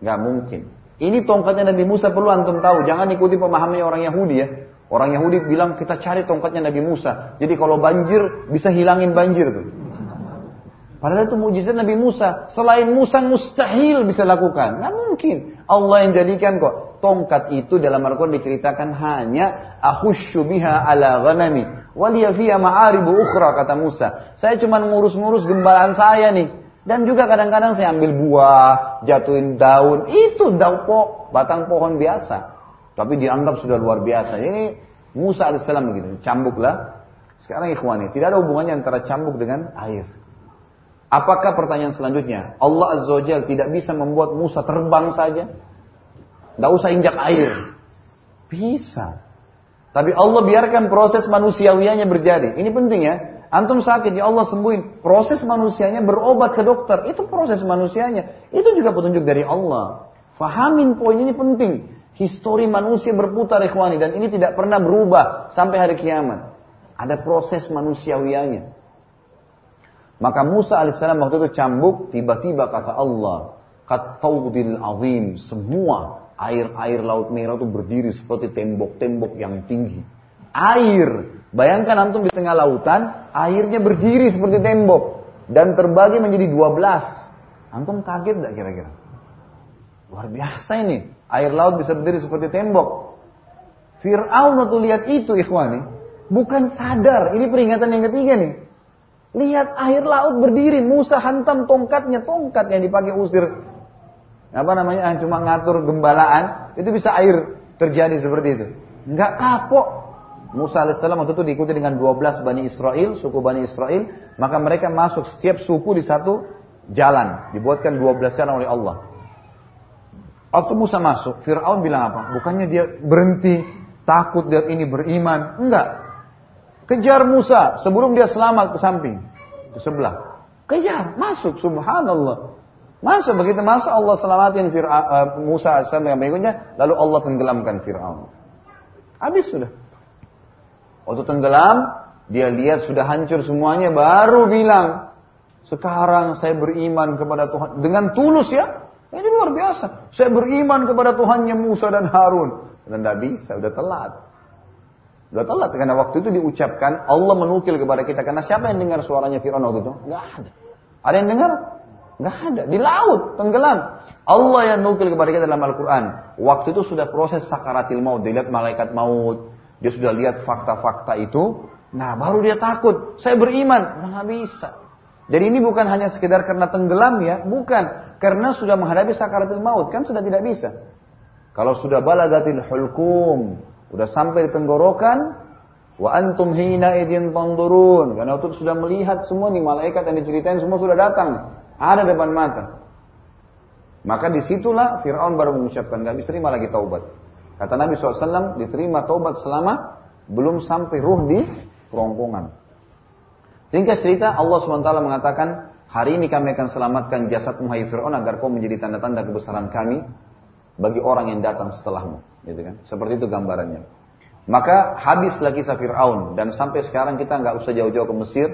Nggak mungkin. Ini tongkatnya Nabi Musa perlu antum tahu. Jangan ikuti pemahamannya orang Yahudi ya. Orang Yahudi bilang kita cari tongkatnya Nabi Musa. Jadi kalau banjir bisa hilangin banjir tuh. Padahal itu mujizat Nabi Musa. Selain Musa mustahil bisa lakukan. Nggak mungkin. Allah yang jadikan kok tongkat itu dalam Al-Quran diceritakan hanya ahusyu biha ala ghanami waliya fiha ma'aribu ukhra kata Musa. Saya cuma ngurus-ngurus gembalaan saya nih. Dan juga kadang-kadang saya ambil buah, jatuhin daun. Itu daun po, batang pohon biasa. Tapi dianggap sudah luar biasa. Ini Musa AS begitu. Cambuklah. Sekarang ikhwani, tidak ada hubungannya antara cambuk dengan air. Apakah pertanyaan selanjutnya? Allah Azza wa tidak bisa membuat Musa terbang saja? Nggak usah injak air. Bisa. Tapi Allah biarkan proses manusiawianya berjadi. Ini penting ya. Antum sakit, ya Allah sembuhin. Proses manusianya berobat ke dokter. Itu proses manusianya. Itu juga petunjuk dari Allah. Fahamin poin ini penting. Histori manusia berputar ikhwani. Dan ini tidak pernah berubah sampai hari kiamat. Ada proses manusiawianya. Maka Musa alaihissalam waktu itu cambuk, tiba-tiba kata Allah, Kataudil azim, semua air-air laut merah itu berdiri seperti tembok-tembok yang tinggi. Air, bayangkan antum di tengah lautan, airnya berdiri seperti tembok dan terbagi menjadi 12. Antum kaget tidak kira-kira? Luar biasa ini. Air laut bisa berdiri seperti tembok. Fir'aun waktu lihat itu ikhwani, bukan sadar, ini peringatan yang ketiga nih. Lihat air laut berdiri, Musa hantam tongkatnya, tongkat yang dipakai usir apa namanya? Cuma ngatur gembalaan itu bisa air terjadi seperti itu. Nggak kapok. Musa alaihissalam waktu itu diikuti dengan 12 Bani Israel suku Bani Israel. Maka mereka masuk setiap suku di satu jalan. Dibuatkan 12 jalan oleh Allah. Waktu Musa masuk Fir'aun bilang apa? Bukannya dia berhenti takut lihat ini beriman. Enggak kejar Musa sebelum dia selamat ke samping ke sebelah. Kejar masuk subhanallah Masuk begitu masuk Allah selamatin Fir'aun, uh, Musa AS yang berikutnya, lalu Allah tenggelamkan Fir'aun. Habis sudah. Waktu tenggelam, dia lihat sudah hancur semuanya, baru bilang, sekarang saya beriman kepada Tuhan. Dengan tulus ya. Ini luar biasa. Saya beriman kepada Tuhannya Musa dan Harun. Dan tidak bisa, sudah telat. Sudah telat karena waktu itu diucapkan Allah menukil kepada kita karena siapa yang dengar suaranya Firaun waktu itu? Enggak ada. Ada yang dengar? Nggak ada. Di laut, tenggelam. Allah yang nukil kepada kita dalam Al-Quran. Waktu itu sudah proses sakaratil maut. Dia lihat malaikat maut. Dia sudah lihat fakta-fakta itu. Nah, baru dia takut. Saya beriman. Nah, bisa. Jadi ini bukan hanya sekedar karena tenggelam ya. Bukan. Karena sudah menghadapi sakaratil maut. Kan sudah tidak bisa. Kalau sudah balagatil hulkum. Sudah sampai di tenggorokan. Wa antum hina idin tandurun. Karena waktu sudah melihat semua nih malaikat yang diceritain semua sudah datang. Ada depan mata. Maka di situlah Fir'aun baru mengucapkan, gak diterima lagi taubat. Kata Nabi SAW, diterima taubat selama belum sampai ruh di kerongkongan. Ringkas cerita, Allah SWT mengatakan, Hari ini kami akan selamatkan jasad hai Fir'aun agar kau menjadi tanda-tanda kebesaran kami bagi orang yang datang setelahmu. Gitu kan? Seperti itu gambarannya. Maka habislah kisah Fir'aun dan sampai sekarang kita nggak usah jauh-jauh ke Mesir,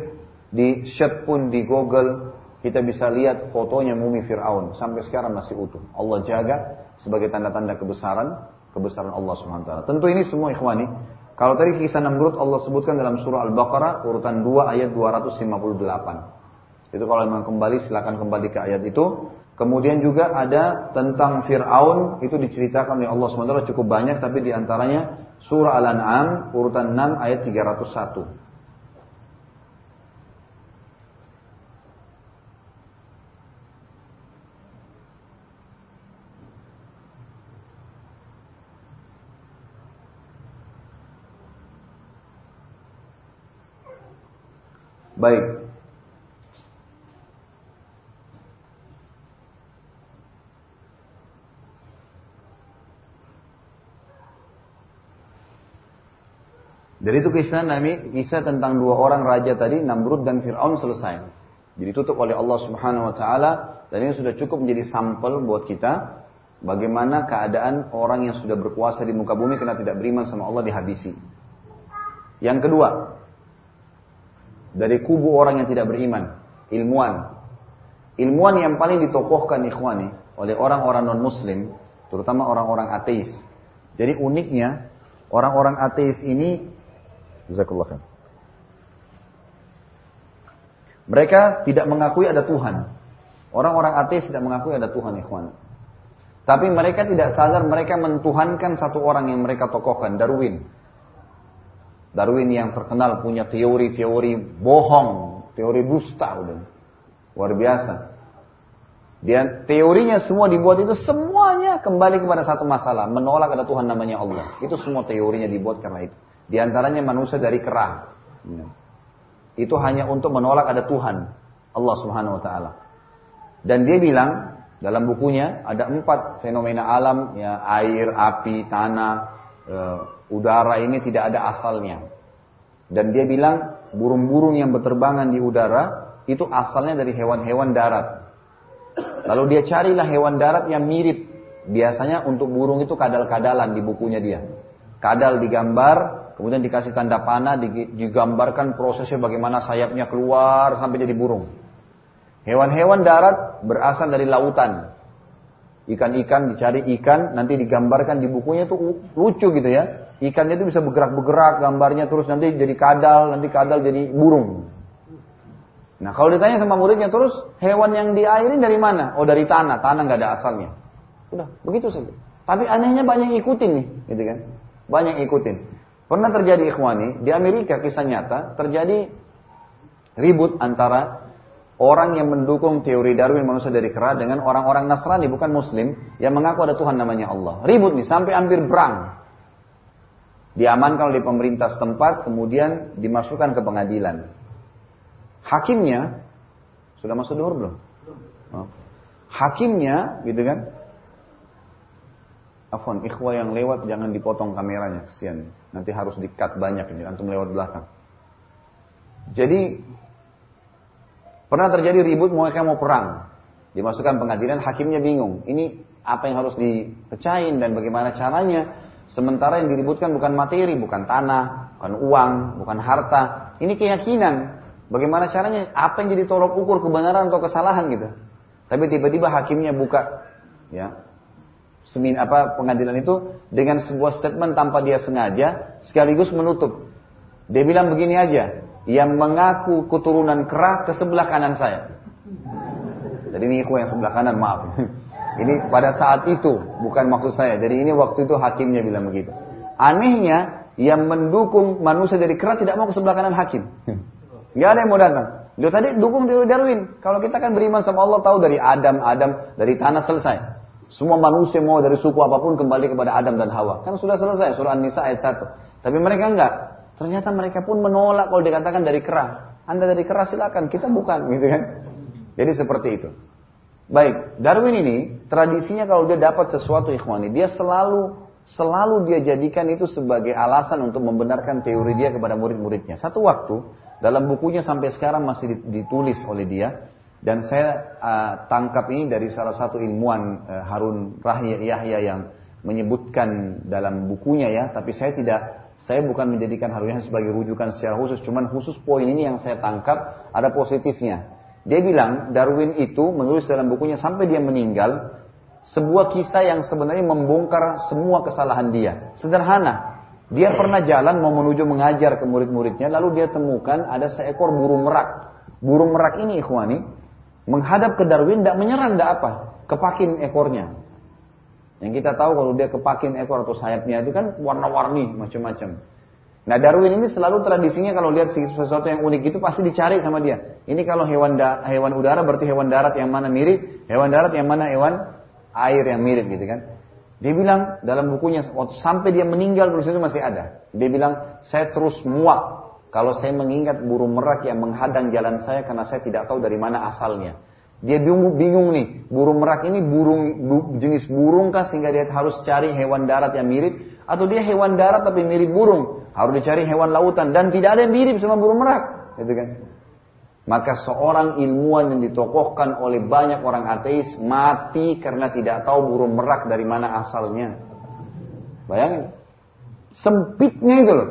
di search pun di Google kita bisa lihat fotonya mumi Fir'aun sampai sekarang masih utuh. Allah jaga sebagai tanda-tanda kebesaran kebesaran Allah Subhanahu taala. Tentu ini semua ikhwani. Kalau tadi kisah Namrud Allah sebutkan dalam surah Al-Baqarah urutan 2 ayat 258. Itu kalau memang kembali silakan kembali ke ayat itu. Kemudian juga ada tentang Fir'aun itu diceritakan oleh Allah SWT cukup banyak tapi di antaranya surah Al-An'am urutan 6 ayat 301. Baik, Dari itu kisah Nabi, kisah tentang dua orang raja tadi, Namrud dan Fir'aun selesai. Jadi tutup oleh Allah Subhanahu wa taala dan ini sudah cukup menjadi sampel buat kita bagaimana keadaan orang yang sudah berkuasa di muka bumi karena tidak beriman sama Allah dihabisi. Yang kedua, dari kubu orang yang tidak beriman, ilmuwan. Ilmuwan yang paling ditokohkan ikhwani oleh orang-orang non-muslim, terutama orang-orang ateis. Jadi uniknya, orang-orang ateis ini Jazakallah. Mereka tidak mengakui ada Tuhan. Orang-orang ateis tidak mengakui ada Tuhan, ikhwan. Tapi mereka tidak sadar mereka mentuhankan satu orang yang mereka tokohkan, Darwin. Darwin yang terkenal punya teori-teori bohong, teori dusta udah. Luar biasa. Dia teorinya semua dibuat itu semuanya kembali kepada satu masalah, menolak ada Tuhan namanya Allah. Itu semua teorinya dibuat karena itu. Di antaranya manusia dari kerah. Ya. Itu hanya untuk menolak ada Tuhan. Allah subhanahu wa ta'ala. Dan dia bilang, dalam bukunya ada empat fenomena alam, ya air, api, tanah, e, udara ini tidak ada asalnya. Dan dia bilang, burung-burung yang berterbangan di udara, itu asalnya dari hewan-hewan darat. Lalu dia carilah hewan darat yang mirip. Biasanya untuk burung itu kadal-kadalan di bukunya dia. Kadal digambar, Kemudian dikasih tanda panah, digambarkan prosesnya bagaimana sayapnya keluar sampai jadi burung. Hewan-hewan darat berasal dari lautan. Ikan-ikan dicari ikan, nanti digambarkan di bukunya itu lucu gitu ya. Ikannya itu bisa bergerak-bergerak gambarnya terus nanti jadi kadal, nanti kadal jadi burung. Nah kalau ditanya sama muridnya terus hewan yang di air ini dari mana? Oh dari tanah, tanah nggak ada asalnya. Udah begitu saja. Tapi anehnya banyak ikutin nih, gitu kan? Banyak ikutin. Pernah terjadi ikhwani, di Amerika kisah nyata terjadi ribut antara orang yang mendukung teori Darwin manusia dari kera dengan orang-orang Nasrani bukan Muslim yang mengaku ada Tuhan namanya Allah. Ribut nih sampai hampir berang. Diamankan oleh pemerintah setempat kemudian dimasukkan ke pengadilan. Hakimnya sudah masuk duhur belum? Oh. Hakimnya gitu kan Afwan, ikhwah yang lewat jangan dipotong kameranya, kesian. Nanti harus di-cut banyak ini, antum lewat belakang. Jadi, pernah terjadi ribut mereka mau perang. Dimasukkan pengadilan, hakimnya bingung. Ini apa yang harus dipecahin dan bagaimana caranya. Sementara yang diributkan bukan materi, bukan tanah, bukan uang, bukan harta. Ini keyakinan. Bagaimana caranya? Apa yang jadi tolok ukur kebenaran atau kesalahan gitu. Tapi tiba-tiba hakimnya buka ya semin apa pengadilan itu dengan sebuah statement tanpa dia sengaja sekaligus menutup. Dia bilang begini aja, yang mengaku keturunan kera ke sebelah kanan saya. Jadi ini aku yang sebelah kanan, maaf. [laughs] Ini pada saat itu, bukan maksud saya. Jadi ini waktu itu hakimnya bilang begitu. Anehnya, yang mendukung manusia dari kera tidak mau ke sebelah kanan hakim. [laughs] Gak ada yang mau datang. Dia tadi dukung teori Darwin. Kalau kita kan beriman sama Allah tahu dari Adam, Adam dari tanah selesai. Semua manusia mau dari suku apa pun kembali kepada Adam dan Hawa. Kan sudah selesai surah An-Nisa ayat 1. Tapi mereka enggak. Ternyata mereka pun menolak kalau dikatakan dari kerah. Anda dari kerah silakan, kita bukan gitu kan. Jadi seperti itu. Baik, Darwin ini tradisinya kalau dia dapat sesuatu ikhwani, dia selalu selalu dia jadikan itu sebagai alasan untuk membenarkan teori dia kepada murid-muridnya. Satu waktu dalam bukunya sampai sekarang masih ditulis oleh dia, Dan saya uh, tangkap ini dari salah satu ilmuwan uh, Harun Rahya Yahya yang menyebutkan dalam bukunya ya, tapi saya tidak saya bukan menjadikan Harun Yahya sebagai rujukan secara khusus, cuman khusus poin ini yang saya tangkap ada positifnya. Dia bilang Darwin itu menulis dalam bukunya sampai dia meninggal sebuah kisah yang sebenarnya membongkar semua kesalahan dia. Sederhana. Dia pernah jalan mau menuju mengajar ke murid-muridnya, lalu dia temukan ada seekor burung merak. Burung merak ini ikhwani, menghadap ke Darwin tidak menyerang tidak apa, kepakin ekornya. Yang kita tahu kalau dia kepakin ekor atau sayapnya itu kan warna-warni macam-macam. Nah Darwin ini selalu tradisinya kalau lihat sesuatu yang unik itu pasti dicari sama dia. Ini kalau hewan da hewan udara berarti hewan darat yang mana mirip, hewan darat yang mana hewan air yang mirip gitu kan. Dia bilang dalam bukunya sampai dia meninggal terus itu masih ada. Dia bilang saya terus muak kalau saya mengingat burung merak yang menghadang jalan saya karena saya tidak tahu dari mana asalnya. Dia bingung, bingung nih, burung merak ini burung bu, jenis burung kah sehingga dia harus cari hewan darat yang mirip atau dia hewan darat tapi mirip burung, harus dicari hewan lautan dan tidak ada yang mirip sama burung merak, gitu kan? Maka seorang ilmuwan yang ditokohkan oleh banyak orang ateis mati karena tidak tahu burung merak dari mana asalnya. Bayangin, sempitnya itu loh.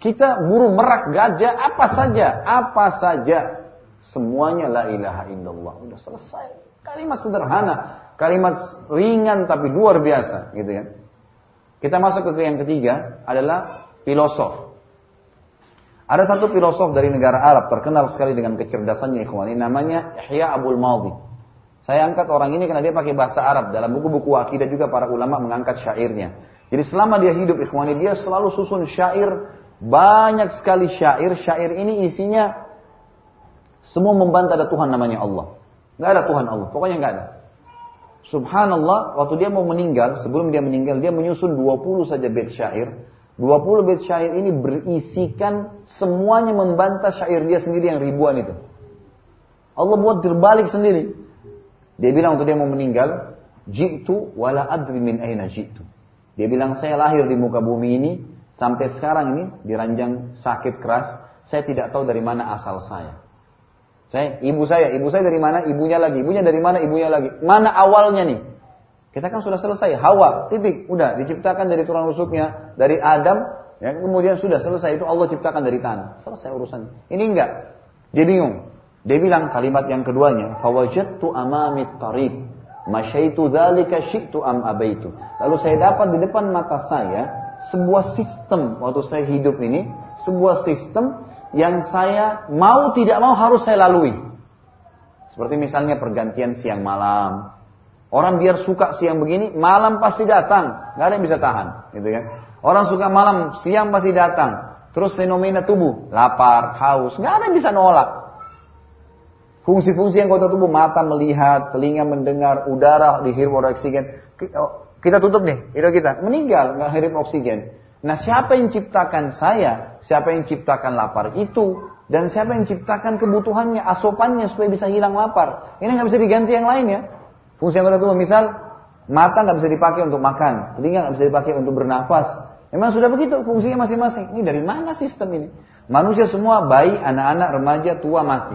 Kita burung merak, gajah, apa saja, apa saja. Semuanya la ilaha illallah. Udah selesai. Kalimat sederhana. Kalimat ringan tapi luar biasa. Gitu kan. Kita masuk ke yang ketiga adalah filosof. Ada satu filosof dari negara Arab terkenal sekali dengan kecerdasannya ikhwan. Ini namanya Yahya Abul Maldi. Saya angkat orang ini karena dia pakai bahasa Arab. Dalam buku-buku akidah juga para ulama mengangkat syairnya. Jadi selama dia hidup ikhwani dia selalu susun syair banyak sekali syair, syair ini isinya semua membantah ada Tuhan namanya Allah. Nggak ada Tuhan Allah, pokoknya nggak ada. Subhanallah, waktu dia mau meninggal, sebelum dia meninggal, dia menyusun 20 saja bait syair. 20 bait syair ini berisikan semuanya membantah syair dia sendiri yang ribuan itu. Allah buat terbalik sendiri. Dia bilang waktu dia mau meninggal, jitu wala adri min aina jitu. Dia bilang saya lahir di muka bumi ini Sampai sekarang ini diranjang sakit keras, saya tidak tahu dari mana asal saya. Saya, ibu saya, ibu saya dari mana, ibunya lagi, ibunya dari mana, ibunya lagi. Mana awalnya nih? Kita kan sudah selesai, Hawa, titik, udah diciptakan dari tulang rusuknya, dari Adam, ya kemudian sudah selesai itu Allah ciptakan dari tanah. Selesai urusan. Ini enggak. Dia bingung. Dia bilang kalimat yang keduanya, fawajadtu amami tarib, masyaitu dzalika syi'tu am abaitu. Lalu saya dapat di depan mata saya sebuah sistem waktu saya hidup ini, sebuah sistem yang saya mau tidak mau harus saya lalui. Seperti misalnya pergantian siang malam. Orang biar suka siang begini, malam pasti datang, nggak ada yang bisa tahan, gitu kan? Orang suka malam, siang pasti datang. Terus fenomena tubuh, lapar, haus, nggak ada yang bisa nolak. Fungsi-fungsi yang kota tubuh, mata melihat, telinga mendengar, udara dihirup oksigen. Kita tutup nih, hidung kita. Meninggal, nggak hidup oksigen. Nah siapa yang ciptakan saya? Siapa yang ciptakan lapar itu? Dan siapa yang ciptakan kebutuhannya, asopannya supaya bisa hilang lapar? Ini nggak bisa diganti yang lain ya. Fungsi yang kedua, misal mata nggak bisa dipakai untuk makan, telinga nggak bisa dipakai untuk bernafas. Memang sudah begitu fungsinya masing-masing. Ini dari mana sistem ini? Manusia semua bayi, anak-anak, remaja, tua mati.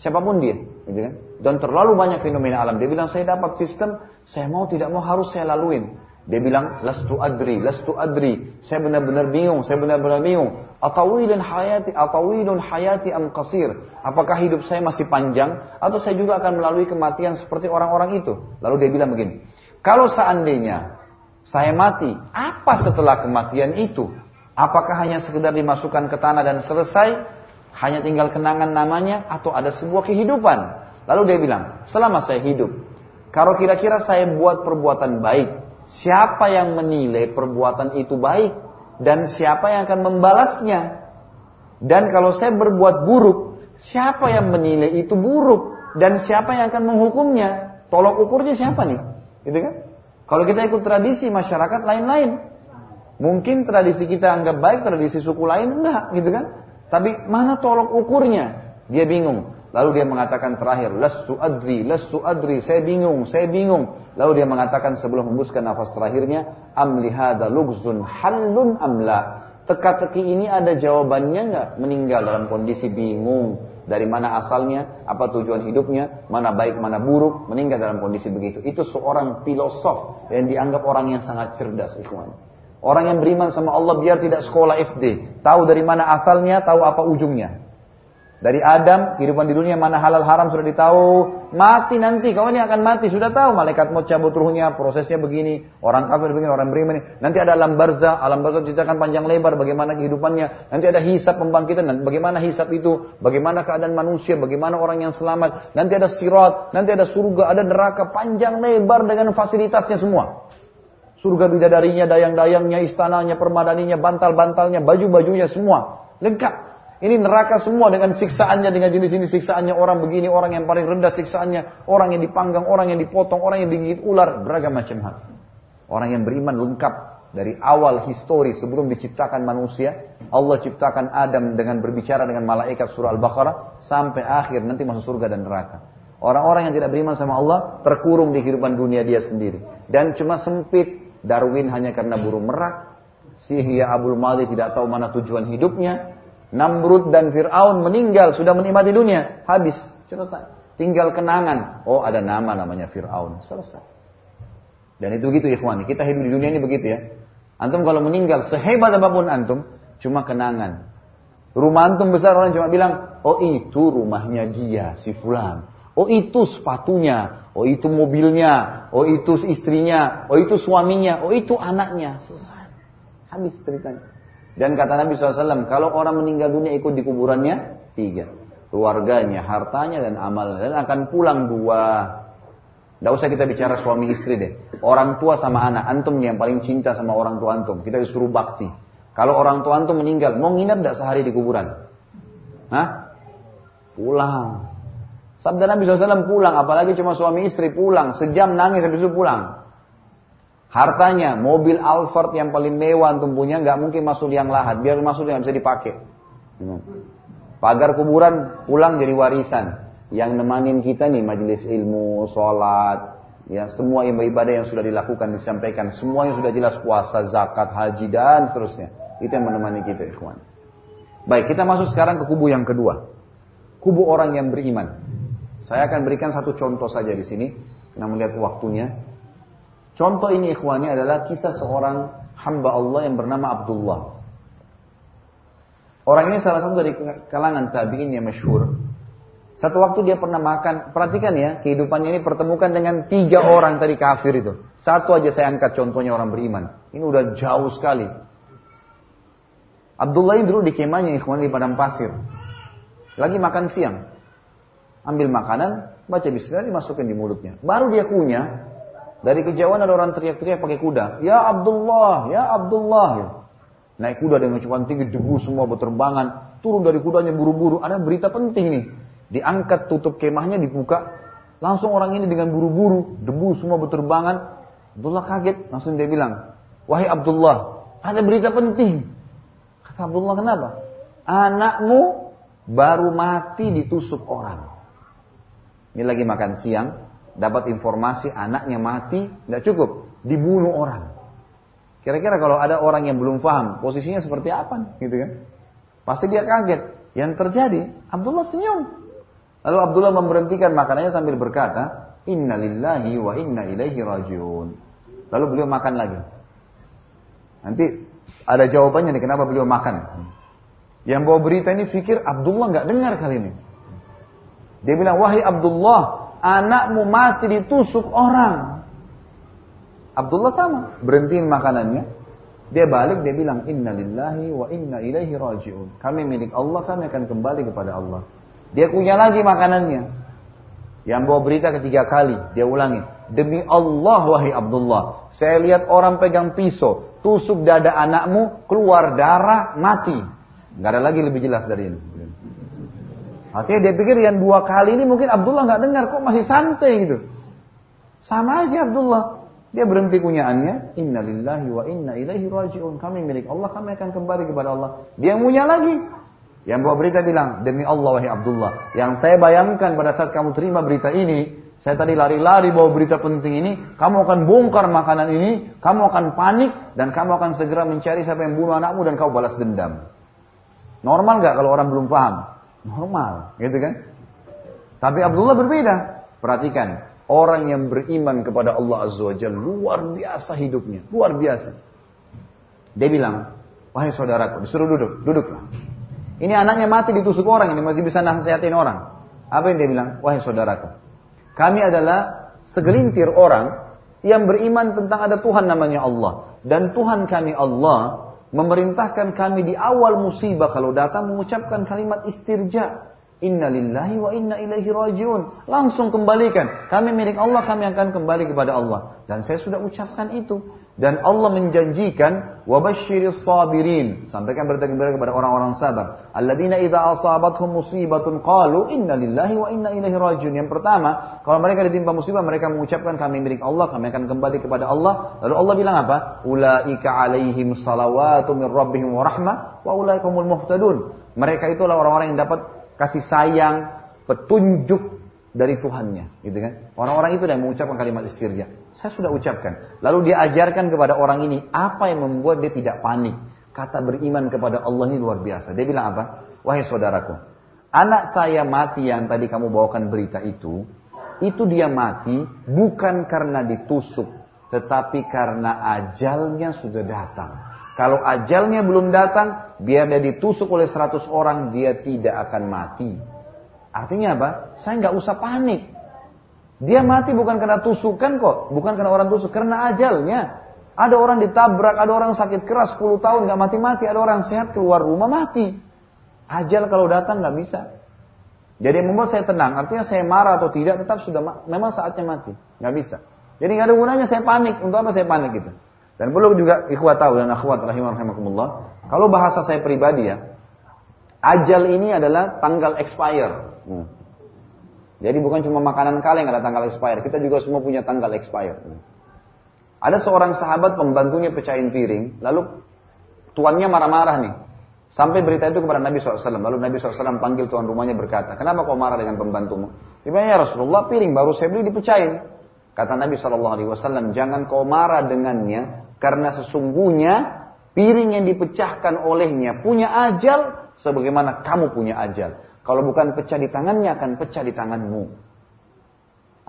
Siapa pun dia, gitu kan? Dan terlalu banyak fenomena alam. Dia bilang, saya dapat sistem, saya mau tidak mau harus saya laluin. Dia bilang, lastu adri, lastu adri. Saya benar-benar bingung, saya benar-benar bingung. Atawilun hayati, atawilun hayati am qasir. Apakah hidup saya masih panjang, atau saya juga akan melalui kematian seperti orang-orang itu? Lalu dia bilang begini, kalau seandainya saya mati, apa setelah kematian itu? Apakah hanya sekedar dimasukkan ke tanah dan selesai? Hanya tinggal kenangan namanya, atau ada sebuah kehidupan? Lalu dia bilang, selama saya hidup, kalau kira-kira saya buat perbuatan baik, siapa yang menilai perbuatan itu baik? Dan siapa yang akan membalasnya? Dan kalau saya berbuat buruk, siapa yang menilai itu buruk? Dan siapa yang akan menghukumnya? Tolok ukurnya siapa nih? Gitu kan? Kalau kita ikut tradisi masyarakat lain-lain. Mungkin tradisi kita anggap baik, tradisi suku lain enggak, gitu kan? Tapi mana tolok ukurnya? Dia bingung. Lalu dia mengatakan terakhir, lastu adri, lastu adri, saya bingung, saya bingung. Lalu dia mengatakan sebelum hembuskan nafas terakhirnya, amli hada lugzun halun amla. Teka-teki ini ada jawabannya nggak? Meninggal dalam kondisi bingung. dari mana asalnya, apa tujuan hidupnya, mana baik, mana buruk, meninggal dalam kondisi begitu. Itu seorang filosof yang dianggap orang yang sangat cerdas, ikhwan. Orang yang beriman sama Allah biar tidak sekolah SD, tahu dari mana asalnya, tahu apa ujungnya. Dari Adam, kehidupan di dunia mana halal haram sudah ditahu. Mati nanti, kau ini akan mati. Sudah tahu, malaikat mau cabut ruhnya, prosesnya begini. Orang kafir begini, orang beriman. Nanti ada alam barzah, alam barzah ceritakan panjang lebar bagaimana kehidupannya. Nanti ada hisap pembangkitan, bagaimana hisap itu. Bagaimana keadaan manusia, bagaimana orang yang selamat. Nanti ada sirat, nanti ada surga, ada neraka. Panjang lebar dengan fasilitasnya semua. Surga bidadarinya, dayang-dayangnya, istananya, permadaninya, bantal-bantalnya, baju-bajunya semua. Lengkap. Ini neraka semua dengan siksaannya, dengan jenis ini siksaannya. Orang begini, orang yang paling rendah siksaannya. Orang yang dipanggang, orang yang dipotong, orang yang digigit ular. Beragam macam hal. Orang yang beriman lengkap. Dari awal histori sebelum diciptakan manusia. Allah ciptakan Adam dengan berbicara dengan malaikat surah Al-Baqarah. Sampai akhir nanti masuk surga dan neraka. Orang-orang yang tidak beriman sama Allah terkurung di kehidupan dunia dia sendiri. Dan cuma sempit. Darwin hanya karena burung merak. Sihya Abul Madi tidak tahu mana tujuan hidupnya. Namrud dan Fir'aun meninggal, sudah menikmati dunia. Habis, cerita. Tinggal kenangan. Oh ada nama namanya Fir'aun. Selesai. Dan itu begitu ikhwan. Kita hidup di dunia ini begitu ya. Antum kalau meninggal, sehebat apa pun antum, cuma kenangan. Rumah antum besar orang cuma bilang, oh itu rumahnya dia, si fulan. Oh itu sepatunya, oh itu mobilnya, oh itu istrinya, oh itu suaminya, oh itu anaknya. Selesai. Habis ceritanya. Dan kata Nabi SAW, kalau orang meninggal dunia ikut di kuburannya, tiga. Keluarganya, hartanya, dan amalnya. Dan akan pulang dua. Tidak usah kita bicara suami istri deh. Orang tua sama anak. Antum yang paling cinta sama orang tua antum. Kita disuruh bakti. Kalau orang tua antum meninggal, mau nginep tidak sehari di kuburan? Hah? Pulang. Sabda Nabi SAW pulang. Apalagi cuma suami istri pulang. Sejam nangis habis itu pulang. Hartanya, mobil Alphard yang paling mewah antum punya, nggak mungkin masuk yang lahat. Biar masuk yang bisa dipakai. Pagar kuburan pulang jadi warisan. Yang nemanin kita nih majelis ilmu, sholat, ya semua ibadah yang sudah dilakukan disampaikan, semua yang sudah jelas puasa, zakat, haji dan seterusnya. Itu yang menemani kita, ikhwan. Baik, kita masuk sekarang ke kubu yang kedua. Kubu orang yang beriman. Saya akan berikan satu contoh saja di sini. Namun lihat waktunya. Contoh ini ikhwani adalah kisah seorang hamba Allah yang bernama Abdullah. Orang ini salah satu dari kalangan tabi'in yang masyhur. Satu waktu dia pernah makan, perhatikan ya, kehidupannya ini pertemukan dengan tiga orang tadi kafir itu. Satu aja saya angkat contohnya orang beriman. Ini udah jauh sekali. Abdullah ini dulu di kemahnya ikhwan di padang pasir. Lagi makan siang. Ambil makanan, baca bismillah, dimasukin di mulutnya. Baru dia kunyah, dari kejauhan ada orang teriak-teriak pakai kuda. Ya Abdullah, ya Abdullah. Ya. Naik kuda dengan cuman tinggi, debu semua berterbangan. Turun dari kudanya buru-buru. Ada berita penting nih. Diangkat tutup kemahnya dibuka. Langsung orang ini dengan buru-buru. Debu semua berterbangan. Abdullah kaget. Langsung dia bilang. Wahai Abdullah, ada berita penting. Kata Abdullah, kenapa? Anakmu baru mati ditusuk orang. Ini lagi makan siang dapat informasi anaknya mati, tidak cukup, dibunuh orang. Kira-kira kalau ada orang yang belum paham, posisinya seperti apa, gitu kan? Pasti dia kaget. Yang terjadi, Abdullah senyum. Lalu Abdullah memberhentikan makanannya sambil berkata, Inna lillahi wa inna ilaihi rajiun. Lalu beliau makan lagi. Nanti ada jawabannya nih kenapa beliau makan. Yang bawa berita ini pikir Abdullah nggak dengar kali ini. Dia bilang, wahai Abdullah, anakmu mati ditusuk orang. Abdullah sama, berhentiin makanannya. Dia balik, dia bilang, Inna lillahi wa inna ilaihi raji'un. Kami milik Allah, kami akan kembali kepada Allah. Dia punya lagi makanannya. Yang bawa berita ketiga kali, dia ulangi. Demi Allah, wahai Abdullah. Saya lihat orang pegang pisau, tusuk dada anakmu, keluar darah, mati. Gak ada lagi lebih jelas dari ini. Artinya dia pikir yang dua kali ini mungkin Abdullah nggak dengar kok masih santai gitu. Sama aja Abdullah. Dia berhenti kunyaannya. Innalillahi wa inna ilaihi rajiun. Kami milik Allah, kami akan kembali kepada Allah. Dia punya lagi. Yang bawa berita bilang, demi Allah wahai Abdullah. Yang saya bayangkan pada saat kamu terima berita ini, saya tadi lari-lari bawa berita penting ini, kamu akan bongkar makanan ini, kamu akan panik, dan kamu akan segera mencari siapa yang bunuh anakmu dan kau balas dendam. Normal nggak kalau orang belum paham? Normal, gitu kan? Tapi Abdullah berbeda. Perhatikan, orang yang beriman kepada Allah Azza wa Jalla luar biasa hidupnya, luar biasa. Dia bilang, wahai saudaraku, disuruh duduk, duduklah. Ini anaknya mati ditusuk orang, ini masih bisa nasihatin orang. Apa yang dia bilang? Wahai saudaraku, kami adalah segelintir orang yang beriman tentang ada Tuhan namanya Allah. Dan Tuhan kami Allah memerintahkan kami di awal musibah kalau datang mengucapkan kalimat istirja. Inna lillahi wa inna ilaihi rajiun. Langsung kembalikan. Kami milik Allah, kami akan kembali kepada Allah. Dan saya sudah ucapkan itu. Dan Allah menjanjikan wabashiris sabirin. Sampaikan berita gembira kepada orang-orang sabar. Alladzina idza asabathum musibatun qalu inna lillahi wa inna ilaihi rajiun. Yang pertama, kalau mereka ditimpa musibah mereka mengucapkan kami milik Allah, kami akan kembali kepada Allah. Lalu Allah bilang apa? Ulaika alaihim salawatu min rabbihim wa rahmah wa ulaikumul muhtadun. Mereka itulah orang-orang yang dapat kasih sayang, petunjuk dari Tuhannya, gitu kan? Orang-orang itu yang mengucapkan kalimat istirja. Saya sudah ucapkan. Lalu dia ajarkan kepada orang ini apa yang membuat dia tidak panik. Kata beriman kepada Allah ini luar biasa. Dia bilang apa? Wahai saudaraku, anak saya mati yang tadi kamu bawakan berita itu, itu dia mati bukan karena ditusuk, tetapi karena ajalnya sudah datang. Kalau ajalnya belum datang, biar dia ditusuk oleh 100 orang, dia tidak akan mati. Artinya apa? Saya nggak usah panik. Dia mati bukan karena tusukan kok, bukan karena orang tusuk, karena ajalnya. Ada orang ditabrak, ada orang sakit keras 10 tahun nggak mati-mati, ada orang sehat keluar rumah mati. Ajal kalau datang nggak bisa. Jadi membuat saya tenang, artinya saya marah atau tidak tetap sudah memang saatnya mati, nggak bisa. Jadi nggak ada gunanya saya panik, untuk apa saya panik gitu. Dan perlu juga ikhwat tahu dan akhwat rahimakumullah, kalau bahasa saya pribadi ya, ajal ini adalah tanggal expire. Hmm. Jadi bukan cuma makanan kaleng ada tanggal expired, kita juga semua punya tanggal expired. Ada seorang sahabat pembantunya pecahin piring, lalu tuannya marah-marah nih. Sampai berita itu kepada Nabi SAW. Lalu Nabi SAW panggil tuan rumahnya berkata, kenapa kau marah dengan pembantumu? Dia ya Rasulullah piring baru saya beli dipecahin. Kata Nabi SAW, jangan kau marah dengannya, karena sesungguhnya piring yang dipecahkan olehnya punya ajal, sebagaimana kamu punya ajal. Kalau bukan pecah di tangannya akan pecah di tanganmu.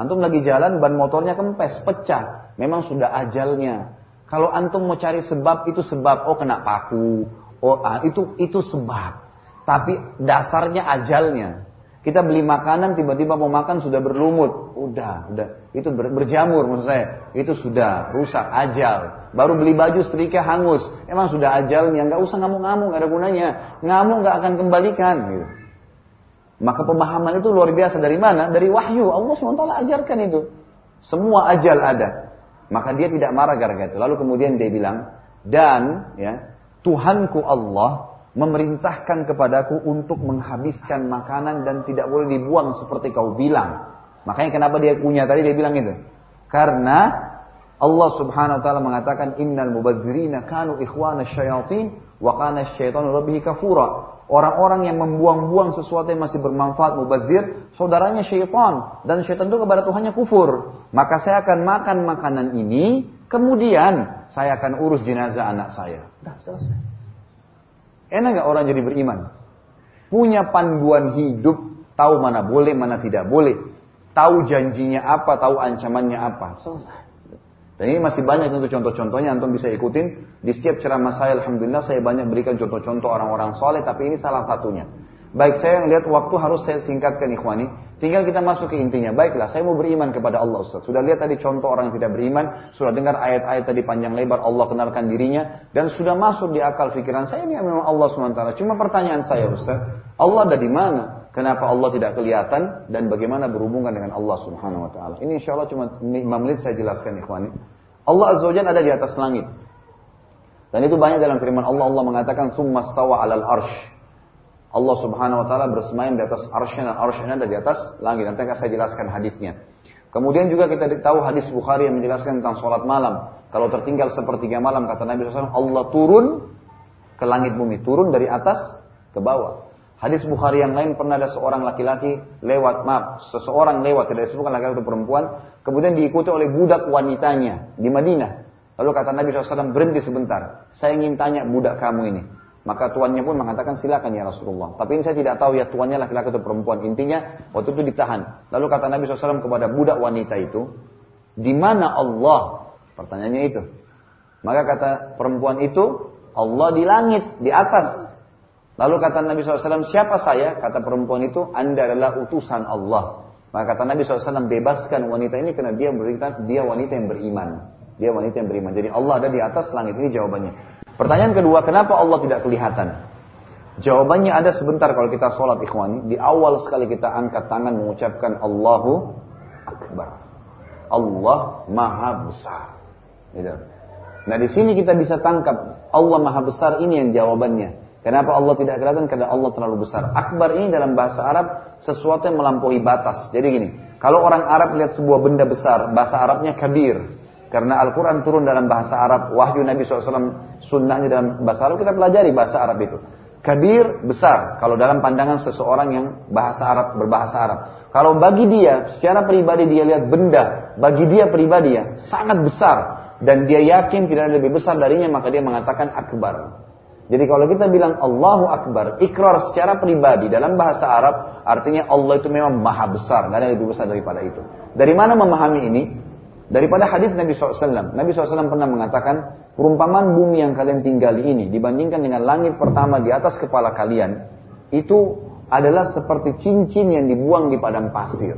Antum lagi jalan ban motornya kempes, pecah. Memang sudah ajalnya. Kalau antum mau cari sebab itu sebab oh kena paku. Oh ah, itu itu sebab. Tapi dasarnya ajalnya. Kita beli makanan tiba-tiba mau makan sudah berlumut. Udah, udah. Itu ber, berjamur maksud saya. Itu sudah rusak ajal. Baru beli baju setrika hangus. Emang sudah ajalnya. Nggak usah ngamuk-ngamuk, nggak ada gunanya. Ngamuk nggak akan kembalikan. Gitu. Maka pemahaman itu luar biasa dari mana? Dari wahyu. Allah SWT ajarkan itu. Semua ajal ada. Maka dia tidak marah gara-gara itu. Lalu kemudian dia bilang, dan ya Tuhanku Allah memerintahkan kepadaku untuk menghabiskan makanan dan tidak boleh dibuang seperti kau bilang. Makanya kenapa dia punya tadi dia bilang itu. Karena Allah Subhanahu wa taala mengatakan innal mubadzirina kanu ikhwana syayatin wa kana syaitanu rabbihi kafura. Orang-orang yang membuang-buang sesuatu yang masih bermanfaat mubazir, saudaranya syaitan. Dan syaitan itu kepada Tuhannya kufur. Maka saya akan makan makanan ini, kemudian saya akan urus jenazah anak saya. Sudah selesai. Enak gak orang jadi beriman? Punya panduan hidup, tahu mana boleh, mana tidak boleh. Tahu janjinya apa, tahu ancamannya apa. Selesai. Dan ini masih banyak untuk contoh-contohnya, antum bisa ikutin. Di setiap ceramah saya, Alhamdulillah saya banyak berikan contoh-contoh orang-orang soleh, tapi ini salah satunya. Baik saya lihat waktu harus saya singkatkan ikhwani. Tinggal kita masuk ke intinya. Baiklah, saya mau beriman kepada Allah Ustaz. Sudah lihat tadi contoh orang yang tidak beriman. Sudah dengar ayat-ayat tadi panjang lebar Allah kenalkan dirinya. Dan sudah masuk di akal pikiran saya ini memang Allah SWT. Cuma pertanyaan saya Ustaz. Allah ada di mana? Kenapa Allah tidak kelihatan dan bagaimana berhubungan dengan Allah Subhanahu wa taala. Ini insya Allah cuma 5 menit saya jelaskan ikhwani. Allah Azza wa ada di atas langit. Dan itu banyak dalam firman Allah Allah mengatakan summa stawa 'alal arsh. Allah Subhanahu wa taala bersemayam di atas arsy dan arsy ada di atas langit. Nanti akan saya jelaskan hadisnya. Kemudian juga kita tahu hadis Bukhari yang menjelaskan tentang sholat malam. Kalau tertinggal sepertiga malam kata Nabi SAW, Allah turun ke langit bumi, turun dari atas ke bawah. Hadis Bukhari yang lain pernah ada seorang laki-laki lewat, maaf, seseorang lewat, tidak disebutkan laki-laki atau perempuan, kemudian diikuti oleh budak wanitanya di Madinah. Lalu kata Nabi SAW, berhenti sebentar, saya ingin tanya budak kamu ini. Maka tuannya pun mengatakan silakan ya Rasulullah. Tapi ini saya tidak tahu ya tuannya laki-laki atau perempuan. Intinya waktu itu ditahan. Lalu kata Nabi SAW kepada budak wanita itu, di mana Allah? Pertanyaannya itu. Maka kata perempuan itu, Allah di langit, di atas. Lalu kata Nabi SAW, siapa saya? Kata perempuan itu, Anda adalah utusan Allah. Maka kata Nabi SAW, bebaskan wanita ini karena dia berita, dia wanita yang beriman. Dia wanita yang beriman. Jadi Allah ada di atas langit. Ini jawabannya. Pertanyaan kedua, kenapa Allah tidak kelihatan? Jawabannya ada sebentar kalau kita sholat ikhwani. Di awal sekali kita angkat tangan mengucapkan Allahu Akbar. Allah Maha Besar. Gitu. Nah di sini kita bisa tangkap Allah Maha Besar ini yang jawabannya. Kenapa Allah tidak kelihatan? Karena Allah terlalu besar. Akbar ini dalam bahasa Arab sesuatu yang melampaui batas. Jadi gini, kalau orang Arab lihat sebuah benda besar, bahasa Arabnya kabir. Karena Al-Quran turun dalam bahasa Arab, wahyu Nabi SAW sunnahnya dalam bahasa Arab, kita pelajari bahasa Arab itu. Kabir, besar. Kalau dalam pandangan seseorang yang bahasa Arab, berbahasa Arab. Kalau bagi dia, secara pribadi dia lihat benda, bagi dia pribadi ya, sangat besar. Dan dia yakin tidak ada lebih besar darinya, maka dia mengatakan akbar. Jadi kalau kita bilang Allahu Akbar, ikrar secara pribadi dalam bahasa Arab, artinya Allah itu memang maha besar, tidak ada lebih besar daripada itu. Dari mana memahami ini? Daripada hadis Nabi SAW. Nabi SAW pernah mengatakan, perumpamaan bumi yang kalian tinggali ini dibandingkan dengan langit pertama di atas kepala kalian, itu adalah seperti cincin yang dibuang di padang pasir.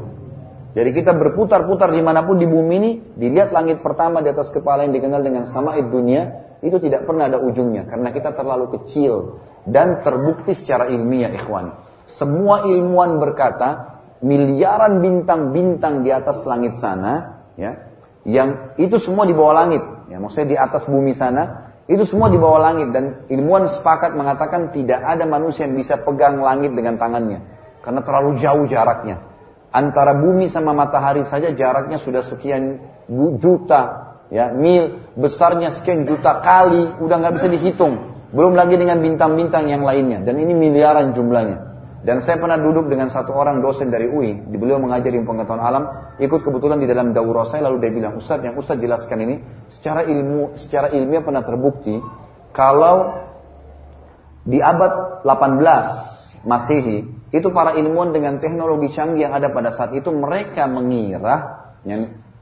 Jadi kita berputar-putar di mana pun di bumi ini, dilihat langit pertama di atas kepala yang dikenal dengan sama'id dunia, itu tidak pernah ada ujungnya. Karena kita terlalu kecil. Dan terbukti secara ilmiah ikhwan. Semua ilmuwan berkata, miliaran bintang-bintang di atas langit sana, ya, yang itu semua di bawah langit, ya maksudnya di atas bumi sana, itu semua di bawah langit dan ilmuwan sepakat mengatakan tidak ada manusia yang bisa pegang langit dengan tangannya karena terlalu jauh jaraknya. Antara bumi sama matahari saja jaraknya sudah sekian juta ya mil besarnya sekian juta kali udah nggak bisa dihitung. Belum lagi dengan bintang-bintang yang lainnya. Dan ini miliaran jumlahnya. Dan saya pernah duduk dengan satu orang dosen dari UI, di beliau mengajari pengetahuan alam, ikut kebetulan di dalam daurah saya. Lalu dia bilang, "Ustaz, yang Ustaz jelaskan ini secara ilmu, secara ilmiah pernah terbukti kalau di abad 18 Masehi, itu para ilmuwan dengan teknologi canggih yang ada pada saat itu mereka mengira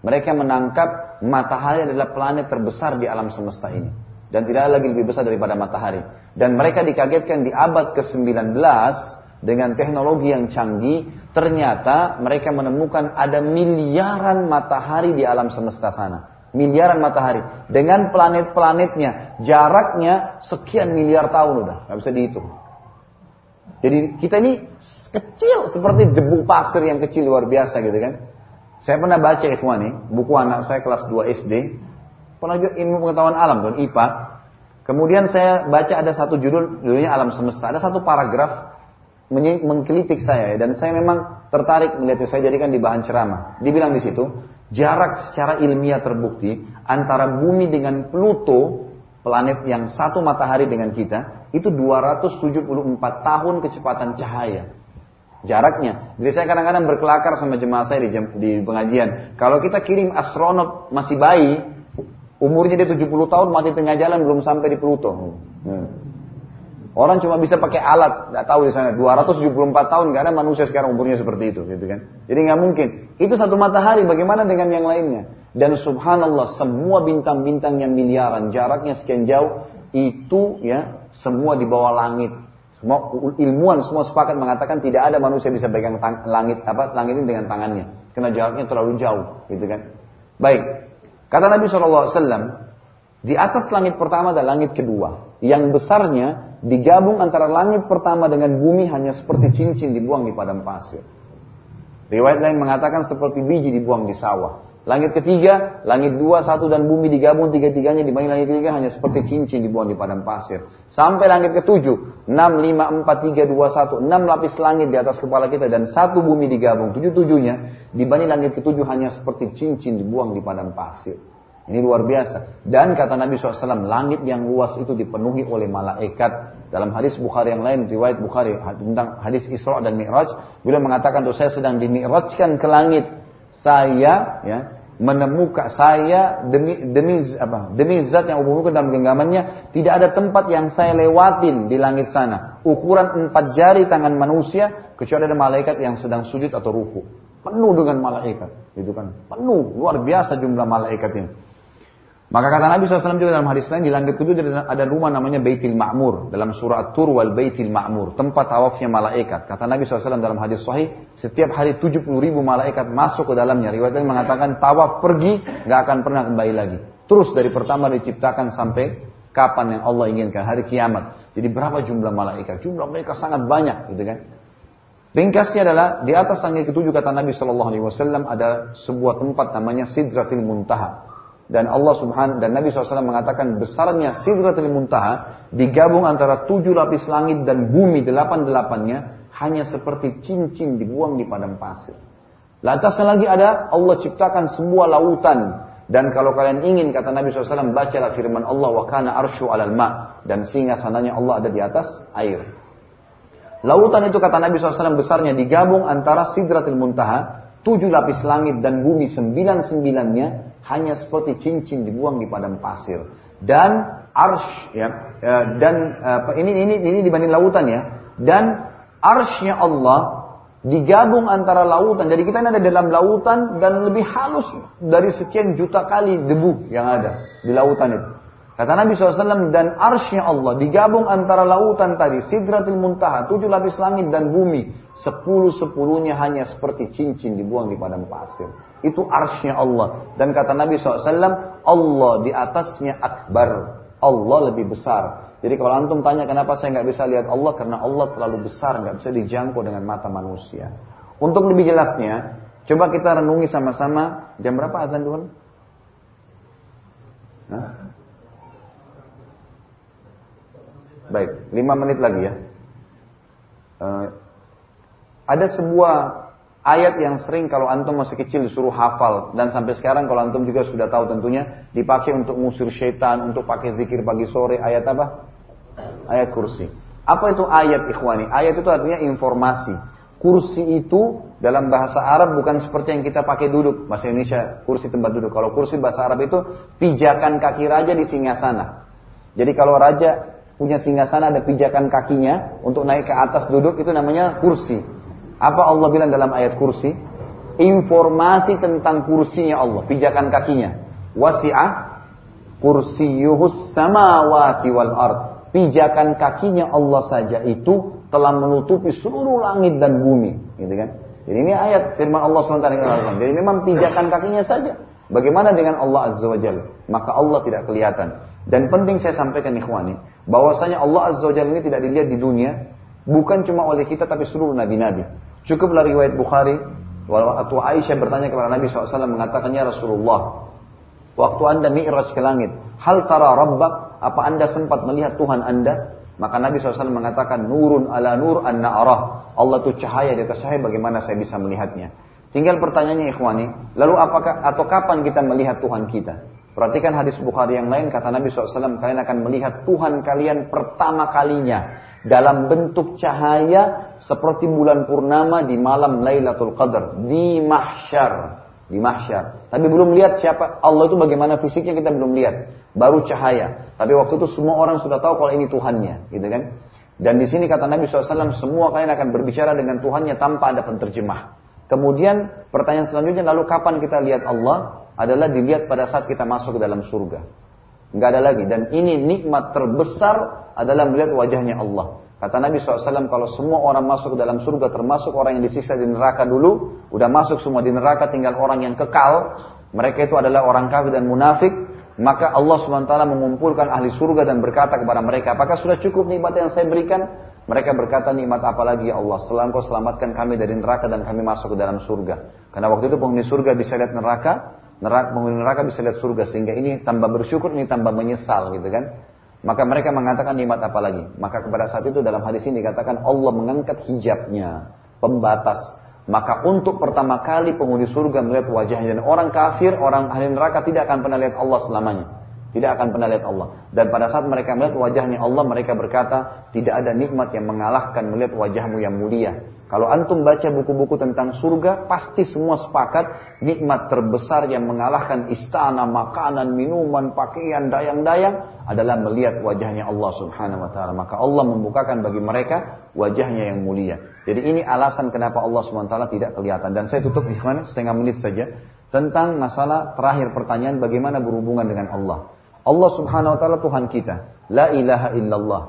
mereka menangkap matahari adalah planet terbesar di alam semesta ini dan tidak ada lagi lebih besar daripada matahari. Dan mereka dikagetkan di abad ke-19 dengan teknologi yang canggih, ternyata mereka menemukan ada miliaran matahari di alam semesta sana. Miliaran matahari. Dengan planet-planetnya, jaraknya sekian miliar tahun udah, nggak bisa dihitung. Jadi kita ini kecil seperti debu pasir yang kecil luar biasa gitu kan. Saya pernah baca ikhwan nih, buku anak saya kelas 2 SD, pernah juga ilmu pengetahuan alam tuh IPA. Kemudian saya baca ada satu judul, judulnya Alam Semesta. Ada satu paragraf mengkritik saya dan saya memang tertarik melihat itu saya jadikan di bahan ceramah. Dibilang di situ, jarak secara ilmiah terbukti antara bumi dengan Pluto, planet yang satu matahari dengan kita, itu 274 tahun kecepatan cahaya. Jaraknya. Jadi saya kadang-kadang berkelakar sama jemaah saya di, di pengajian. Kalau kita kirim astronot masih bayi, umurnya dia 70 tahun mati tengah jalan belum sampai di Pluto. Hmm. Orang cuma bisa pakai alat, nggak tahu di sana 274 tahun ada manusia sekarang umurnya seperti itu, gitu kan? Jadi nggak mungkin. Itu satu matahari, bagaimana dengan yang lainnya? Dan subhanallah semua bintang-bintang yang miliaran, jaraknya sekian jauh, itu ya semua di bawah langit. Semua ilmuwan semua sepakat mengatakan tidak ada manusia bisa pegang langit apa langit ini dengan tangannya, karena jaraknya terlalu jauh, gitu kan? Baik. Kata Nabi SAW, di atas langit pertama dan langit kedua, yang besarnya digabung antara langit pertama dengan bumi hanya seperti cincin dibuang di padang pasir. Riwayat lain mengatakan seperti biji dibuang di sawah. Langit ketiga, langit dua, satu dan bumi digabung tiga-tiganya dibanding langit ketiga hanya seperti cincin dibuang di padang pasir. Sampai langit ketujuh, enam, lima, empat, tiga, dua, satu, enam lapis langit di atas kepala kita dan satu bumi digabung tujuh-tujuhnya dibanding langit ketujuh hanya seperti cincin dibuang di padang pasir. Ini luar biasa. Dan kata Nabi SAW, langit yang luas itu dipenuhi oleh malaikat. Dalam hadis Bukhari yang lain, riwayat Bukhari tentang hadis Isra dan Mi'raj, beliau mengatakan saya sedang dimi'rajkan ke langit. Saya ya menemukan saya demi demi apa demi zat yang umumkan dalam genggamannya tidak ada tempat yang saya lewatin di langit sana. Ukuran empat jari tangan manusia kecuali ada malaikat yang sedang sujud atau ruku. Penuh dengan malaikat gitu kan? Penuh luar biasa jumlah malaikat ini maka kata Nabi SAW juga dalam hadis lain di langit tujuh ada rumah namanya Baitil Ma'mur dalam surah At-Tur wal Baitil Ma'mur tempat tawafnya malaikat. Kata Nabi SAW dalam hadis Sahih setiap hari 70 ribu malaikat masuk ke dalamnya. Riwayat ini mengatakan tawaf pergi nggak akan pernah kembali lagi. Terus dari pertama diciptakan sampai kapan yang Allah inginkan hari kiamat. Jadi berapa jumlah malaikat? Jumlah mereka sangat banyak, gitu kan? Ringkasnya adalah di atas langit ketujuh kata Nabi Shallallahu Alaihi Wasallam ada sebuah tempat namanya Sidratil Muntaha dan Allah Subhanahu dan Nabi SAW mengatakan besarnya Sidratul Muntaha digabung antara tujuh lapis langit dan bumi delapan delapannya hanya seperti cincin dibuang di padang pasir. Lantasnya lagi ada Allah ciptakan sebuah lautan dan kalau kalian ingin kata Nabi SAW bacalah firman Allah wa kana arsyu alal ma dan singa sananya Allah ada di atas air. Lautan itu kata Nabi SAW besarnya digabung antara Sidratul Muntaha tujuh lapis langit dan bumi sembilan sembilannya hanya seperti cincin dibuang di padang pasir. Dan arsh ya eh, dan ini ini ini dibanding lautan ya. Dan arshnya Allah digabung antara lautan. Jadi kita ini ada dalam lautan dan lebih halus dari sekian juta kali debu yang ada di lautan itu Kata Nabi SAW, dan arsnya Allah digabung antara lautan tadi, sidratil muntaha, tujuh lapis langit dan bumi. Sepuluh sepuluhnya hanya seperti cincin dibuang di padang pasir. Itu arsnya Allah. Dan kata Nabi SAW, Allah di atasnya akbar. Allah lebih besar. Jadi kalau antum tanya kenapa saya nggak bisa lihat Allah, karena Allah terlalu besar, nggak bisa dijangkau dengan mata manusia. Untuk lebih jelasnya, coba kita renungi sama-sama. Jam berapa azan dulu? Nah, Baik, lima menit lagi ya. Uh, ada sebuah ayat yang sering kalau antum masih kecil disuruh hafal dan sampai sekarang kalau antum juga sudah tahu tentunya dipakai untuk ngusir syaitan, untuk pakai zikir pagi sore. Ayat apa? Ayat kursi. Apa itu ayat ikhwani? Ayat itu artinya informasi. Kursi itu dalam bahasa Arab bukan seperti yang kita pakai duduk. Bahasa Indonesia kursi tempat duduk. Kalau kursi bahasa Arab itu pijakan kaki raja di singgasana. Jadi kalau raja punya singgasana ada pijakan kakinya untuk naik ke atas duduk itu namanya kursi. Apa Allah bilang dalam ayat kursi? Informasi tentang kursinya Allah, pijakan kakinya. Wasi'ah kursiyuhus samawati wal ard. Pijakan kakinya Allah saja itu telah menutupi seluruh langit dan bumi, gitu kan? Jadi ini ayat firman Allah SWT. Jadi memang pijakan kakinya saja. Bagaimana dengan Allah Azza wa Jalla? Maka Allah tidak kelihatan. Dan penting saya sampaikan ikhwani, bahwasanya Allah Azza wa Jalla ini tidak dilihat di dunia, bukan cuma oleh kita tapi seluruh nabi-nabi. Cukuplah riwayat Bukhari, waktu Aisyah bertanya kepada Nabi SAW mengatakannya Rasulullah, waktu anda mi'raj ke langit, hal tara rabbak, apa anda sempat melihat Tuhan anda? Maka Nabi SAW mengatakan, nurun ala nur an arah. Allah itu cahaya di atas cahaya, bagaimana saya bisa melihatnya? Tinggal pertanyaannya ikhwani, lalu apakah atau kapan kita melihat Tuhan kita? Perhatikan hadis Bukhari yang lain, kata Nabi SAW, kalian akan melihat Tuhan kalian pertama kalinya dalam bentuk cahaya seperti bulan purnama di malam Lailatul Qadar di mahsyar, di mahsyar. Tapi belum lihat siapa Allah itu bagaimana fisiknya kita belum lihat, baru cahaya. Tapi waktu itu semua orang sudah tahu kalau ini Tuhannya, gitu kan? Dan di sini kata Nabi SAW, semua kalian akan berbicara dengan Tuhannya tanpa ada penterjemah. Kemudian pertanyaan selanjutnya, lalu kapan kita lihat Allah? Adalah dilihat pada saat kita masuk ke dalam surga. Enggak ada lagi. Dan ini nikmat terbesar adalah melihat wajahnya Allah. Kata Nabi SAW, kalau semua orang masuk ke dalam surga, termasuk orang yang disiksa di neraka dulu, udah masuk semua di neraka, tinggal orang yang kekal, mereka itu adalah orang kafir dan munafik, maka Allah SWT mengumpulkan ahli surga dan berkata kepada mereka, apakah sudah cukup nikmat yang saya berikan? Mereka berkata, nikmat apa lagi ya Allah? Setelah engkau selamatkan kami dari neraka dan kami masuk ke dalam surga. Karena waktu itu penghuni surga bisa lihat neraka, neraka penghuni neraka bisa lihat surga. Sehingga ini tambah bersyukur ini tambah menyesal gitu kan. Maka mereka mengatakan nikmat apa lagi? Maka kepada saat itu dalam hadis ini dikatakan Allah mengangkat hijabnya pembatas. Maka untuk pertama kali penghuni surga melihat wajahnya dan orang kafir orang ahli neraka tidak akan pernah lihat Allah selamanya. Tidak akan pernah lihat Allah. Dan pada saat mereka melihat wajahnya Allah mereka berkata tidak ada nikmat yang mengalahkan melihat wajahmu yang mulia Kalau antum baca buku-buku tentang surga, pasti semua sepakat nikmat terbesar yang mengalahkan istana, makanan, minuman, pakaian, dayang-dayang adalah melihat wajahnya Allah Subhanahu wa taala. Maka Allah membukakan bagi mereka wajahnya yang mulia. Jadi ini alasan kenapa Allah Subhanahu wa taala tidak kelihatan. Dan saya tutup ikhwan setengah menit saja tentang masalah terakhir pertanyaan bagaimana berhubungan dengan Allah. Allah Subhanahu wa taala Tuhan kita. La ilaha illallah.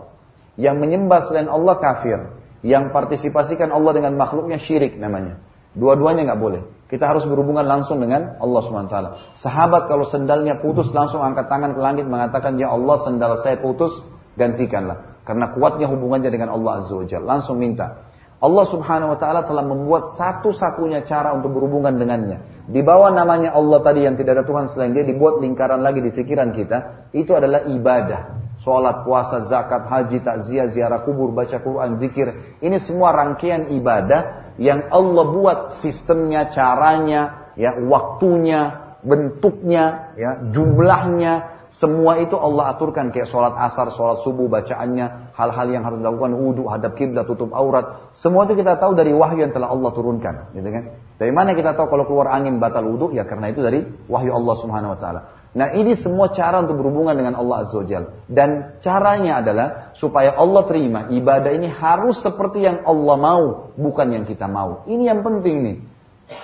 Yang menyembah selain Allah kafir. Yang partisipasikan Allah dengan makhluknya syirik namanya. Dua-duanya nggak boleh. Kita harus berhubungan langsung dengan Allah SWT. Sahabat kalau sendalnya putus langsung angkat tangan ke langit mengatakan, Ya Allah sendal saya putus, gantikanlah. Karena kuatnya hubungannya dengan Allah Azza wa Langsung minta. Allah Subhanahu wa taala telah membuat satu-satunya cara untuk berhubungan dengannya. Di bawah namanya Allah tadi yang tidak ada Tuhan selain Dia dibuat lingkaran lagi di pikiran kita, itu adalah ibadah. Sholat, puasa, zakat, haji, takziah, ziarah kubur, baca Quran, zikir. Ini semua rangkaian ibadah yang Allah buat sistemnya, caranya, ya waktunya, bentuknya, ya jumlahnya, semua itu Allah aturkan kayak sholat asar, sholat subuh, bacaannya, hal-hal yang harus dilakukan, wudhu, hadap kiblat, tutup aurat. Semua itu kita tahu dari wahyu yang telah Allah turunkan, gitu kan? Dari mana kita tahu kalau keluar angin batal wudhu? Ya karena itu dari wahyu Allah Subhanahu Wa Taala. Nah ini semua cara untuk berhubungan dengan Allah Azza Jal. Dan caranya adalah supaya Allah terima ibadah ini harus seperti yang Allah mau, bukan yang kita mau. Ini yang penting nih.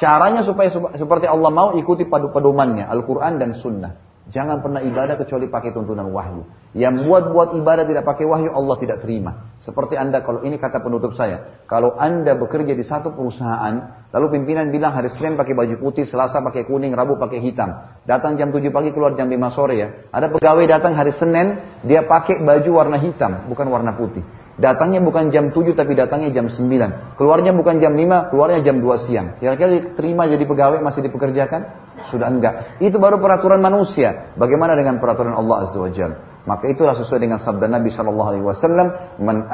Caranya supaya seperti Allah mau ikuti padu pedomannya Al-Quran dan Sunnah. Jangan pernah ibadah kecuali pakai tuntunan wahyu. Yang buat-buat ibadah tidak pakai wahyu Allah tidak terima. Seperti anda kalau ini kata penutup saya. Kalau anda bekerja di satu perusahaan. Lalu pimpinan bilang hari Senin pakai baju putih. Selasa pakai kuning. Rabu pakai hitam. Datang jam 7 pagi keluar jam 5 sore ya. Ada pegawai datang hari Senin. Dia pakai baju warna hitam. Bukan warna putih. Datangnya bukan jam 7 tapi datangnya jam 9. Keluarnya bukan jam 5, keluarnya jam 2 siang. Kira-kira diterima jadi pegawai masih dipekerjakan? Sudah enggak. Itu baru peraturan manusia. Bagaimana dengan peraturan Allah Azza wa Jalla? Maka itulah sesuai dengan sabda Nabi Shallallahu Alaihi Wasallam, "Man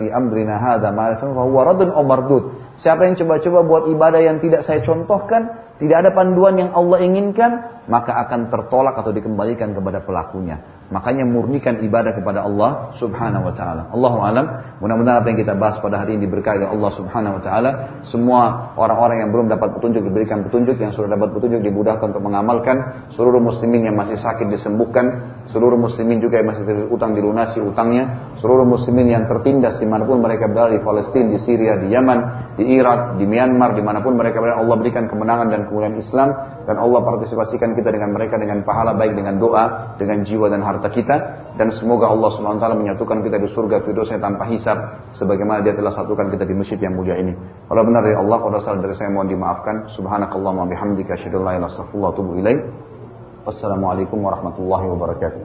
fi amrina hada ma radun aw mardud." Siapa yang coba-coba buat ibadah yang tidak saya contohkan, tidak ada panduan yang Allah inginkan, maka akan tertolak atau dikembalikan kepada pelakunya. Makanya murnikan ibadah kepada Allah Subhanahu wa taala. Allahu alam. Mudah-mudahan apa yang kita bahas pada hari ini diberkahi Allah Subhanahu wa taala. Semua orang-orang yang belum dapat petunjuk diberikan petunjuk, yang sudah dapat petunjuk dimudahkan untuk mengamalkan. Seluruh muslimin yang masih sakit disembuhkan, seluruh muslimin juga yang masih utang dilunasi utangnya, seluruh muslimin yang tertindas di mana pun mereka berada di Palestina, di Syria, di Yaman, di Irak, di Myanmar, di mana pun mereka berada, Allah berikan kemenangan dan kemuliaan Islam dan Allah partisipasikan kita dengan mereka dengan pahala baik dengan doa, dengan jiwa dan harta harta kita dan semoga Allah SWT menyatukan kita di surga firdosnya tanpa hisab sebagaimana dia telah satukan kita di masjid yang mulia ini. Kalau benar dari Allah, kalau salah dari saya mohon dimaafkan. Subhanakallahumma bihamdika asyhadu an la ilaha illa anta Wassalamualaikum warahmatullahi wabarakatuh.